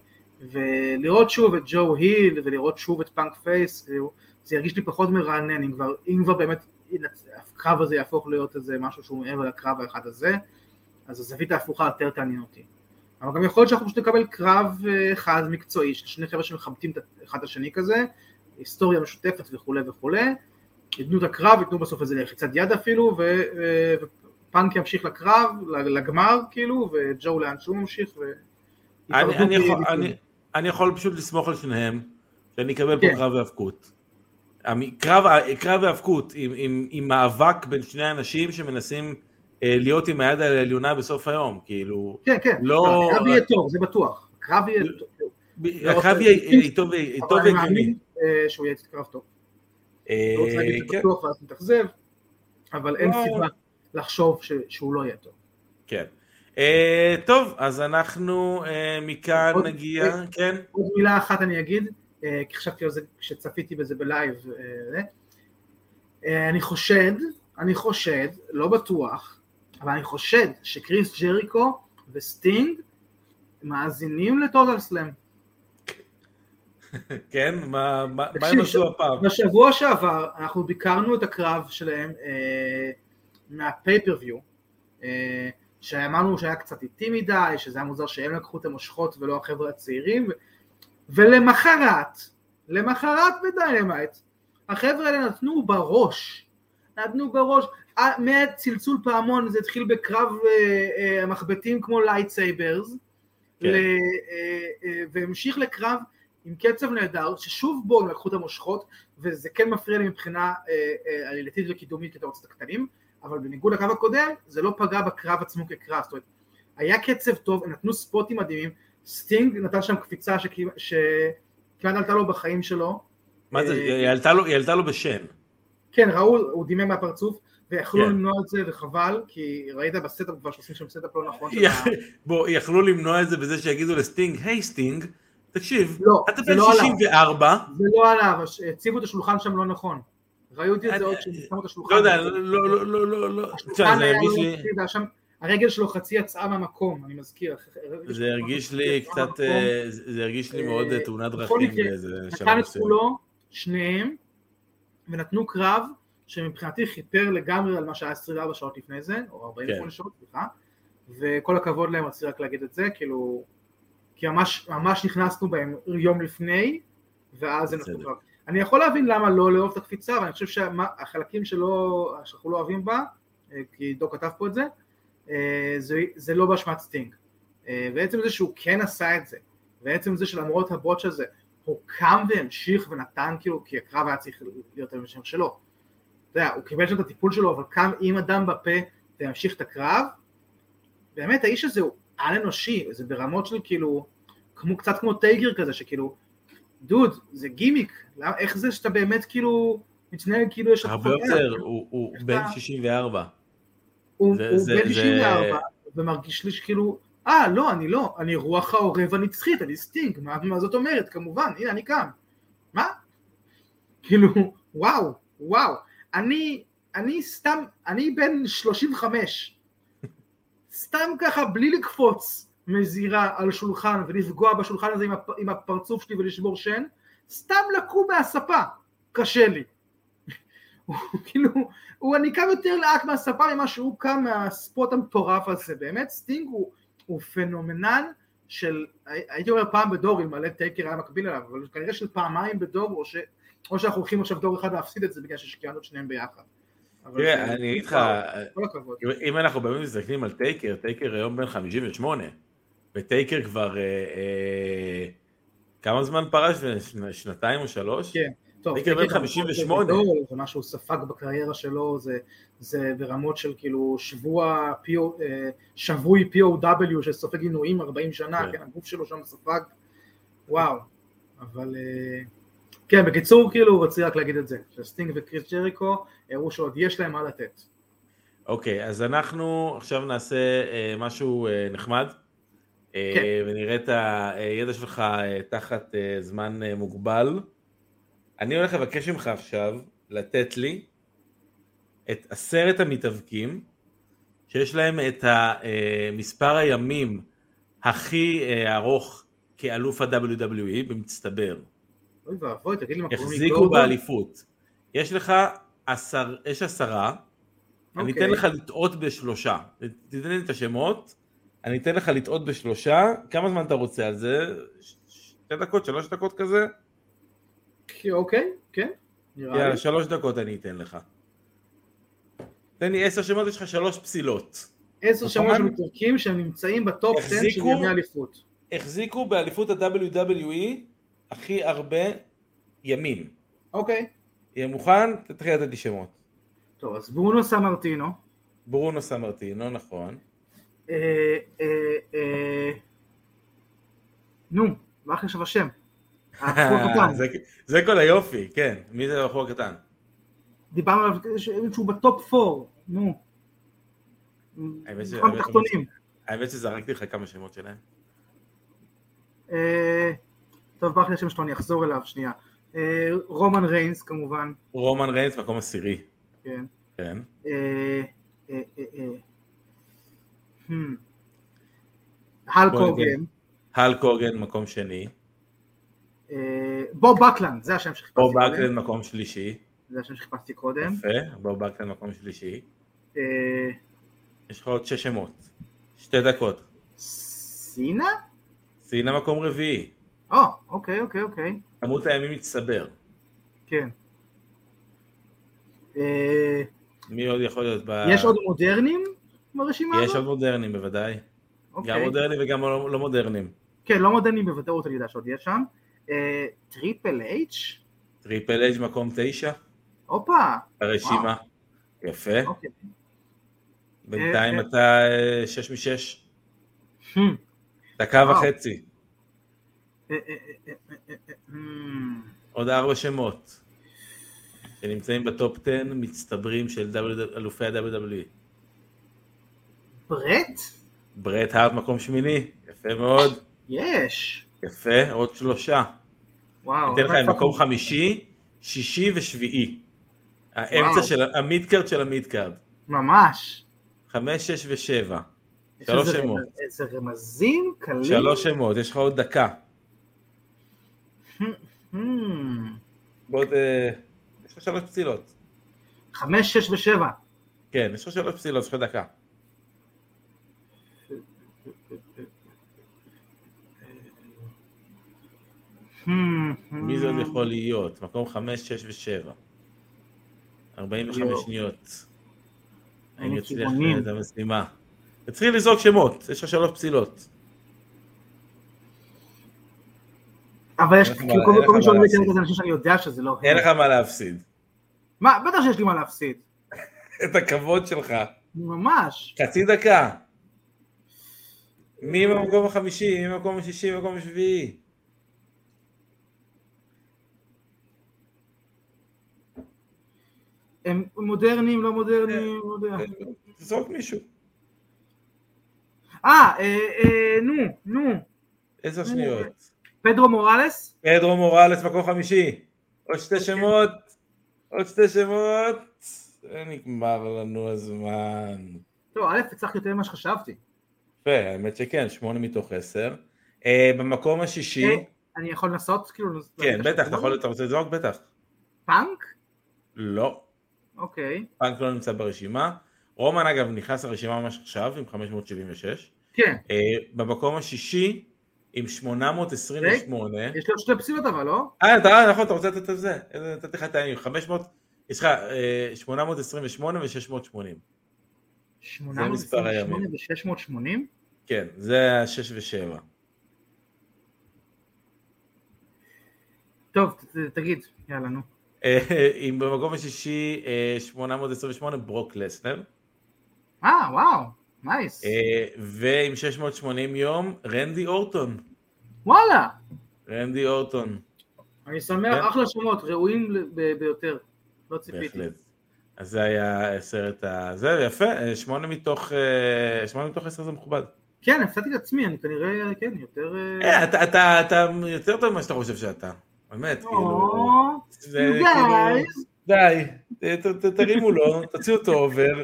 ולראות שוב את ג'ו היל, ולראות שוב את פאנק פייס, כאילו, זה ירגיש לי פחות מרענן, אם כבר, אם כבר באמת הקרב הזה יהפוך להיות איזה משהו שהוא מעבר לקרב האחד הזה, אז הזווית ההפוכה יותר תעניין אותי. אבל גם יכול להיות שאנחנו פשוט נקבל קרב אה, אחד מקצועי, של שני חבר'ה שמכבדים את אחד השני כזה, היסטוריה משותפת וכולי וכולי, ייתנו את הקרב, ייתנו בסוף איזה לחיצת יד אפילו, ו- ופאנק ימשיך לקרב, לגמר כאילו, וג'ו לאן שהוא ממשיך, ו... אני, אני, יכול. אני, אני יכול פשוט לסמוך על שניהם, שאני אקבל פה כן. קרב האבקות. המ- קרב, קרב האבקות עם, עם, עם מאבק בין שני אנשים שמנסים להיות עם היד העליונה בסוף היום, כאילו, כן, כן, לא- הקרב יהיה טוב, זה בטוח, הקרב יהיה טוב, ב- הקרב יהיה טוב יהיה אבל אני והגיוני. מאמין אה, שהוא יהיה קרב טוב. לא רוצה להגיד את כן, בטוח ואז מתאכזב, אבל אין לא. סיבה לחשוב שהוא לא יהיה טוב. כן. אה, טוב, אז אנחנו אה, מכאן נגיע, כן? עוד מילה אחת אני אגיד, אה, כי חשבתי על זה כשצפיתי בזה בלייב, אה. אה, אני חושד, אני חושד, לא בטוח, אבל אני חושד שקריס ג'ריקו וסטינג מאזינים לטוטל סלאם. כן? מה מה- מה הם עשו הפעם? בשבוע שעבר אנחנו ביקרנו את הקרב שלהם אה, מה pay-per-view, אה, שאמרנו שהיה קצת איטי מדי, שזה היה מוזר שהם לקחו את המושכות ולא החבר'ה הצעירים, ו- ולמחרת, למחרת ב Dynamite, החבר'ה האלה נתנו בראש, נתנו בראש, מהצלצול פעמון זה התחיל בקרב אה, אה, מחבטים כמו lightsabers, כן. ל- אה, והמשיך לקרב עם קצב נהדר, ששוב בו הם לקחו את המושכות, וזה כן מפריע לי מבחינה עלילתית וקידומית, כי אתה רוצה את הקטנים, אבל בניגוד לקרב הקודם, זה לא פגע בקרב עצמו כקרב, זאת אומרת, היה קצב טוב, הם נתנו ספוטים מדהימים, סטינג נתן שם קפיצה שכמעט עלתה לו בחיים שלו, מה זה? היא עלתה לו- היא עלתה לו בשן. כן, ראו, הוא דימם מהפרצוף, ויכלו כן. למנוע את זה, וחבל, כי ראית ב setup כבר שעושים שם setup לא נכון, בוא, יכלו למנוע את זה בזה שיגידו לסטינג, היי סטינג, תקשיב, לא, אתה בן לא עליו. 64, זה לא עליו, הציבו את השולחן שם לא נכון. ראיתי את אני- זה עוד שהם שמו את השולחן. לא יודע, לא, לא, לא, לא, לא, לא, השולחן היה לא שם, הרגל שלו חצי יצאה מהמקום, אני מזכיר. זה הרגיש לי קצת. אה, זה הרגיש לי מאוד אה, תאונת בכל דרכים מקרה, באיזה שלב נתן את. כולו, שניהם, ונתנו קרב שמבחינתי חיפר לגמרי על מה שהיה 24 שעות לפני זה, או 48 כן. שעות, סליחה, וכל הכבוד להם, רציתי רק להגיד את זה, כאילו, כי ממש, ממש נכנסנו בהם יום לפני, ואז הם נתנו. קרב. אני יכול להבין למה לא לאהוב את הקפיצה, אבל אני חושב שהחלקים שלא, שאנחנו לא אוהבים בה, אה, כי דו כתב פה את זה, אה, זה, זה לא באשמת סטינג. אה, ועצם זה שהוא כן עשה את זה, ועצם זה שלמרות ה botch הזה, הוא קם והמשיך ונתן כאילו, כי הקרב היה צריך להיות המשך שלו. אתה יודע, הוא קיבל שם את הטיפול שלו, אבל קם עם הדם בפה והמשיך את הקרב. באמת, האיש הזה הוא על אנושי, זה ברמות של כאילו, כמו, קצת כמו טייגר כזה, שכאילו, דוד, זה גימיק, למה, איך זה שאתה באמת כאילו, מתנהג כאילו יש לך הרבה חוויה? יותר, הוא- הוא בן אתה- 64. הוא זה- הוא זה- בן זה- 94, ומרגיש לי שכאילו, אה, לא, אני לא, אני רוח העורב הנצחית, אני סטינג, מה, מה זאת אומרת? כמובן, הנה, אני קם. מה? כאילו, וואו, וואו. אני, אני סתם, אני בן 35. סתם ככה, בלי לקפוץ מזירה על שולחן ולפגוע בשולחן הזה עם, הפ, עם הפרצוף שלי ולשבור שן, סתם לקום מהספה, קשה לי. כאילו, הוא אני קם יותר לאט מהספה ממה שהוא קם מה spot המטורף הזה, באמת סטינג הוא, הוא פנומן של, הייתי אומר פעם בדור, אלמלא טייקר היה מקביל אליו, אבל כנראה של פעמיים בדור, או, ש, או שאנחנו הולכים עכשיו דור אחד להפסיד את זה בגלל ששקיענו את שניהם ביחד. תראה, אני אגיד לך, כל הכבוד. אם- אנחנו באמת מסתכלים על טייקר, טייקר היום בן 58, וטייקר כבר, אה, אה, כמה זמן פרש? שנ- שנתיים או שלוש? כן. טוב, טייקר בן טייקר 58. זה גדול, זה מה שהוא ספג בקריירה שלו, זה, זה ברמות של כאילו שבוע, PO, אה, שבוי POW שסופג עינויים 40 שנה, כן. כן, הגוף שלו שם ספג, וואו, אבל אה, כן, בקיצור, כאילו, רציתי רק להגיד את זה, שסטינג וקריס ג'ריקו הראו שעוד יש להם מה לתת. אוקיי, אז אנחנו עכשיו נעשה אה, משהו אה, נחמד, אה, כן. ונראה את הידע שלך אה, תחת אה, זמן אה, מוגבל. אני הולך לבקש ממך עכשיו לתת לי את עשרת המתאבקים שיש להם את אה, מספר הימים הכי אה, ארוך כאלוף ה-WWE במצטבר. אוי ואבוי, תגיד לי מה קוראים לי גורדון? באליפות. יש לך עשר, יש עשרה, אני אוקיי. אתן לך לטעות בשלושה. תיתן לי את השמות, אני אתן לך לטעות בשלושה, כמה זמן אתה רוצה על זה? שתי דקות, שלוש דקות כזה? אוקיי, כן, נראה לי. יאללה, שלוש דקות אני אתן לך. תן לי עשר שמות, יש לך שלוש פסילות. עשר שמות נכון? של מתאבקים שהם נמצאים בטופ 10 של? ימי אליפות. החזיקו באליפות ה-WWE הכי הרבה ימים. אוקיי. יהיה מוכן? תתחיל לתת לי שמות. טוב, אז ברונו סמרטינו. ברונו סמרטינו, נכון. אה, אה, אה, נו, מה אחרי עכשיו השם? זה, זה כל היופי, כן. מי זה הבחור הקטן? דיברנו עליו שהוא ב top 4, נו. האמת שזרקתי לך כמה שמות שלהם. טוב, ברח לי השם שלו, אני אחזור אליו שנייה. אה, רומן ריינס כמובן, רומן ריינס מקום עשירי. כן. כן. הוגן, ניתן. הלק הוגן מקום שני. אה, בוב בקלנד, זה השם שחיפשתי בוב קודם. בקלן מקום שלישי. זה השם שחיפשתי קודם. יפה. בוב בקלן מקום שלישי. אה, יש לך עוד שש שמות. שתי דקות. סינה? סינה מקום רביעי. או, אוקיי, אוקיי, אוקיי. כמות הימים מצטבר. כן. אה, מי עוד יכול להיות ב... יש עוד מודרנים ברשימה יש הזאת? עוד מודרנים בוודאי. גם אוקיי. מודרנים וגם לא לא מודרנים. כן, לא מודרנים בוודאות אני יודע שעוד יש שם. אה, טריפל אייץ'? טריפל אייץ' מקום תשע. הופה. הרשימה. יפה. אוקיי. בינתיים אה, אתה אה, שש משש. דקה. וחצי. אה, אה, אה, אה, אה, אה, hmm. עוד ארבע שמות. שנמצאים ב top 10 מצטברים של אלופי ה-WWE. ברט? ברט הארט מקום שמיני. יפה מאוד. יש. יפה. עוד שלושה. וואו. ניתן לך מקום חמישי, שישי ושביעי. האמצע. של המידקארד של המידקארד. ממש. חמש, שש ושבע. שלוש שמות. איזה רמזים קלים. שלוש שמות, יש לך עוד דקה. Hmm. בעוד... אה, יש לך שלוש פסילות. חמש, שש ושבע. כן, יש לך שלוש פסילות, יש לך דקה. Hmm. מי זה עוד יכול להיות? מקום חמש, שש ושבע. 45 יואו. שניות. אני אצליח. את המשימה. תתחיל לזרוק שמות, יש לך שלוש פסילות. אבל יש כאילו כל מי שעולה להפסיד. כרגע זה אנשים שאני יודע שזה לא אין. לך מה להפסיד. מה, בטח שיש לי מה להפסיד. את הכבוד שלך. ממש. חצי דקה. מי במקום החמישי, מי במקום השישי, מי במקום השביעי. הם מודרניים, לא מודרניים, לא יודע. תזרוק מישהו. אה, אה, אה, נו, נו. עשר שניות. פדרו מוראלס? פדרו מוראלס מקום חמישי. עוד שתי שמות. עוד שתי שמות. נגמר לנו הזמן. טוב, א', הצלחתי יותר ממה שחשבתי. יפה, האמת שכן, שמונה מתוך עשר. אה, במקום השישי, אה, אני יכול לנסות? כאילו... כן, בטח, אתה? יכול, אתה רוצה לזרוק? בטח. פאנק? לא, אוקיי. פאנק לא נמצא ברשימה. רומן אגב נכנס לרשימה ממש עכשיו עם 576. כן. אה, במקום השישי עם 828. יש עוד שתי פסילות אבל, לא? אה, אתה אה, נכון, אתה רוצה לתת את זה? אה, נתתי לך את הימים, 500, יש לך אה, 828 ו-680. מספר הימים. 828 ו-680? כן, זה ה-6 ו-7. טוב, תגיד, יאללה, נו. עם במקום השישי אה, 828 ברוק לסנר, אה, וואו, nice. אה, ועם 680 יום רנדי אורטון. וואלה. רנדי אורטון. אני שמח, כן. אחלה שמות, ראויים ביותר. לא ציפיתי. בהחלט. אז זה היה סרט הזה, יפה, אה, שמונה מתוך, אה, שמונה מתוך עשר זה מכובד. כן, הפסדתי את עצמי, אני כנראה, כן, יותר... אה, אתה, אתה, אתה יותר טוב ממה שאתה חושב שאתה. באמת, כאילו... זה כאילו-. די, ת- תרימו לו, תוציאו אותו over.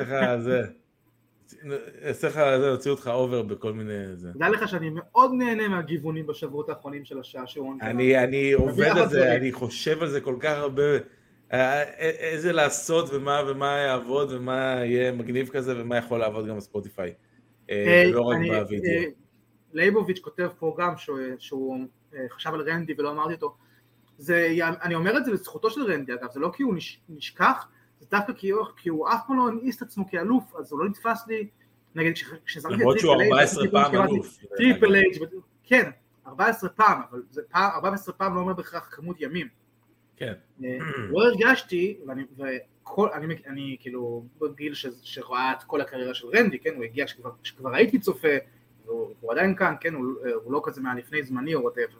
ככה זה. אעשה לך, זה, להוציא אותך over בכל מיני... זה. תדע לך שאני מאוד נהנה מהגיוונים בשבועות האחרונים של השעשועון. שלנו. אני, אני עובד על זה. אני חושב על זה כל כך הרבה, אה, א- איזה לעשות ומה, ומה יעבוד ומה יהיה מגניב כזה ומה יכול לעבוד גם בספוטיפיי. אה, אה, לא רק בווידאו. אה, לייבוביץ' כותב פה גם שהוא, אה, חשב על רנדי ולא אמרתי אותו. זה, אני אומר את זה לזכותו של רנדי אגב, זה לא כי הוא נש, נשכח, זה דווקא כי הוא, כי הוא אף פעם לא המאיס את עצמו כאלוף, אז הוא לא נתפס לי, נגיד כש- כשזרקתי את למרות שהוא טריפל אייץ', 14 פעם אלוף. טריפל אייץ', כן, 14 פעם, אבל זה פעם, 14 פעם לא אומר בהכרח כמות ימים. כן. אה, לא הרגשתי, ואני, וכל, אני, אני כאילו בגיל ש, שראה את כל הקריירה של רנדי, כן, הוא הגיע כשכבר, כשכבר הייתי צופה, והוא, הוא עדיין כאן, כן, הוא, הוא לא כזה מהלפני זמני או whatever.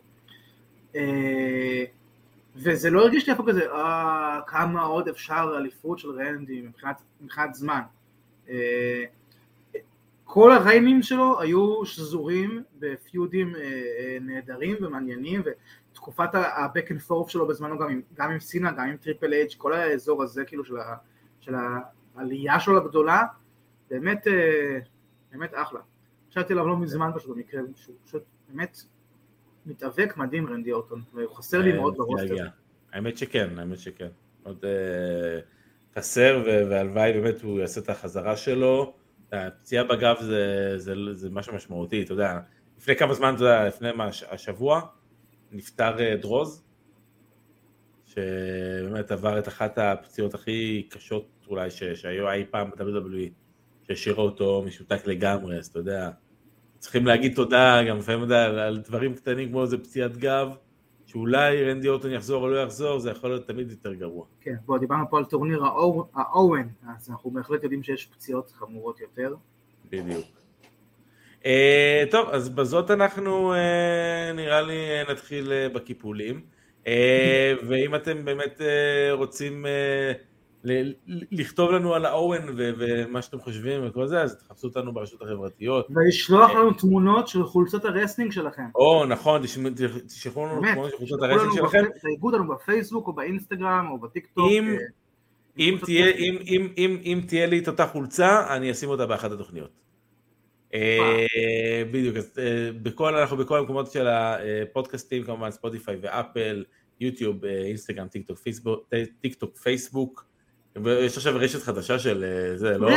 וזה לא הרגיש לי פעם כזה, אה, כמה עוד אפשר אליפות של רנדי מבחינת, מבחינת זמן. אה, כל הריינים שלו היו שזורים בפיודים אה, אה, נהדרים ומעניינים, ותקופת ה back and forth שלו בזמנו גם עם, גם עם סינה, גם עם טריפל אייץ', כל האזור הזה כאילו של, ה, של העלייה שלו הגדולה, באמת, אה, באמת אחלה. חשבתי עליו לא מזמן פשוט במקרה, שהוא פשוט באמת מתאבק מדהים רנדי אורטון, והוא חסר לי אה, מאוד ב roster. האמת שכן, האמת שכן. עוד אה, חסר, והלוואי באמת הוא יעשה את החזרה שלו. הפציעה בגב זה, זה, זה משהו משמעותי, אתה יודע, לפני כמה זמן, אתה יודע, לפני מה, השבוע, נפטר אה, דרוז, שבאמת עבר את אחת הפציעות הכי קשות אולי ש- שהיו אי פעם ב-WWE, שהשאירה אותו משותק לגמרי, אז אתה יודע, צריכים להגיד תודה גם לפעמים, יודע, על- על דברים קטנים כמו איזה פציעת גב, שאולי רנדי אורטון יחזור או לא יחזור, זה יכול להיות תמיד יותר גרוע. כן, בוא, דיברנו פה על טורניר האו- האוון, אז אנחנו בהחלט יודעים שיש פציעות חמורות יותר. בדיוק. Uh, טוב, אז בזאת אנחנו uh, נראה לי נתחיל uh, בקיפולים. Uh, ואם אתם באמת uh, רוצים uh, לכתוב לנו על האוון ומה שאתם חושבים וכל זה, אז תחפשו אותנו ברשתות החברתיות. ולשלוח לנו תמונות של חולצות ה wrestling שלכם. או נכון, תשלחו לנו תמונות של חולצות לנו שלכם. תייגו אותנו בפייסבוק או באינסטגרם או בטיקטוק. אם- אה, אם תהיה, לי את אותה חולצה, אני אשים אותה באחת התוכניות. אה, בדיוק, אז אה, בכל, אנחנו בכל המקומות של הפודקאסטים, כמובן ספוטיפיי ואפל, יוטיוב, אינסטגרם, טיק טוק, פייסבוק, ויש עכשיו רשת חדשה של אה, זה, לא?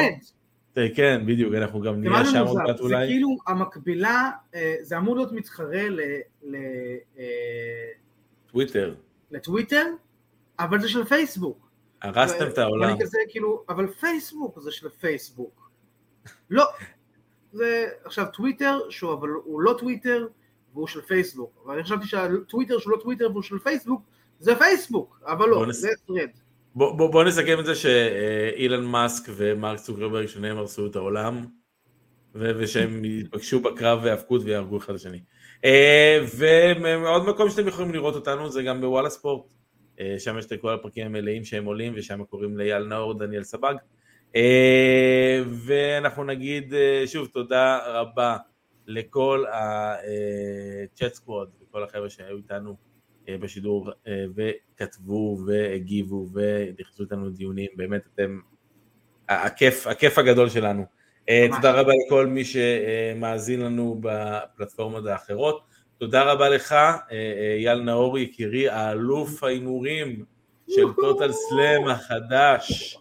אה, כן, בדיוק, אנחנו גם זה נהיה זה שם עוד מעט זה אולי. כאילו המקבילה, אה, זה אמור להיות מתחרה ל- ל- טוויטר, לטוויטר, אבל זה של פייסבוק. הרסתם את העולם. כזה כאילו, אבל פייסבוק זה של פייסבוק. לא, זה עכשיו טוויטר, שהוא אבל הוא לא טוויטר והוא של פייסבוק, אבל אני חשבתי שהטוויטר שהוא לא טוויטר והוא של פייסבוק, זה פייסבוק, אבל לא, נס- זה Threads. בוא, בוא, בוא נסכם את זה שאילן מאסק ומרק צוקרברג שניהם הרסו את העולם ו- ושהם ייפגשו בקרב והאבקות ויהרגו אחד את השני. אה, ועוד מקום שאתם יכולים לראות אותנו זה גם בוואלה ספורט. אה, שם יש את כל הפרקים המלאים שהם עולים ושם קוראים לאייל נאור דניאל סבג. אה, ואנחנו נגיד שוב תודה רבה לכל הצ'אט סקווד וכל החבר'ה שהיו איתנו בשידור אה, וכתבו והגיבו ונכנסו איתנו לדיונים, באמת אתם הכיף, הכיף הגדול שלנו. אה. תודה רבה לכל מי שמאזין לנו בפלטפורמות האחרות. תודה רבה לך, אה, אה, אייל נאור יקירי, האלוף ההימורים של טוטל סלאם החדש,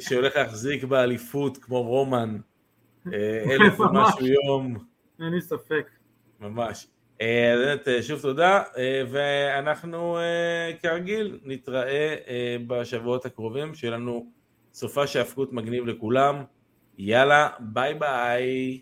שהולך להחזיק באליפות כמו רומן, אה, אלף ומשהו יום. אין לי ספק. ממש. אה, באמת, אה, שוב תודה, אה, ואנחנו אה, כרגיל נתראה אה, בשבועות הקרובים, שיהיה לנו סופה שהפקות מגניב לכולם. יאללה, ביי ביי.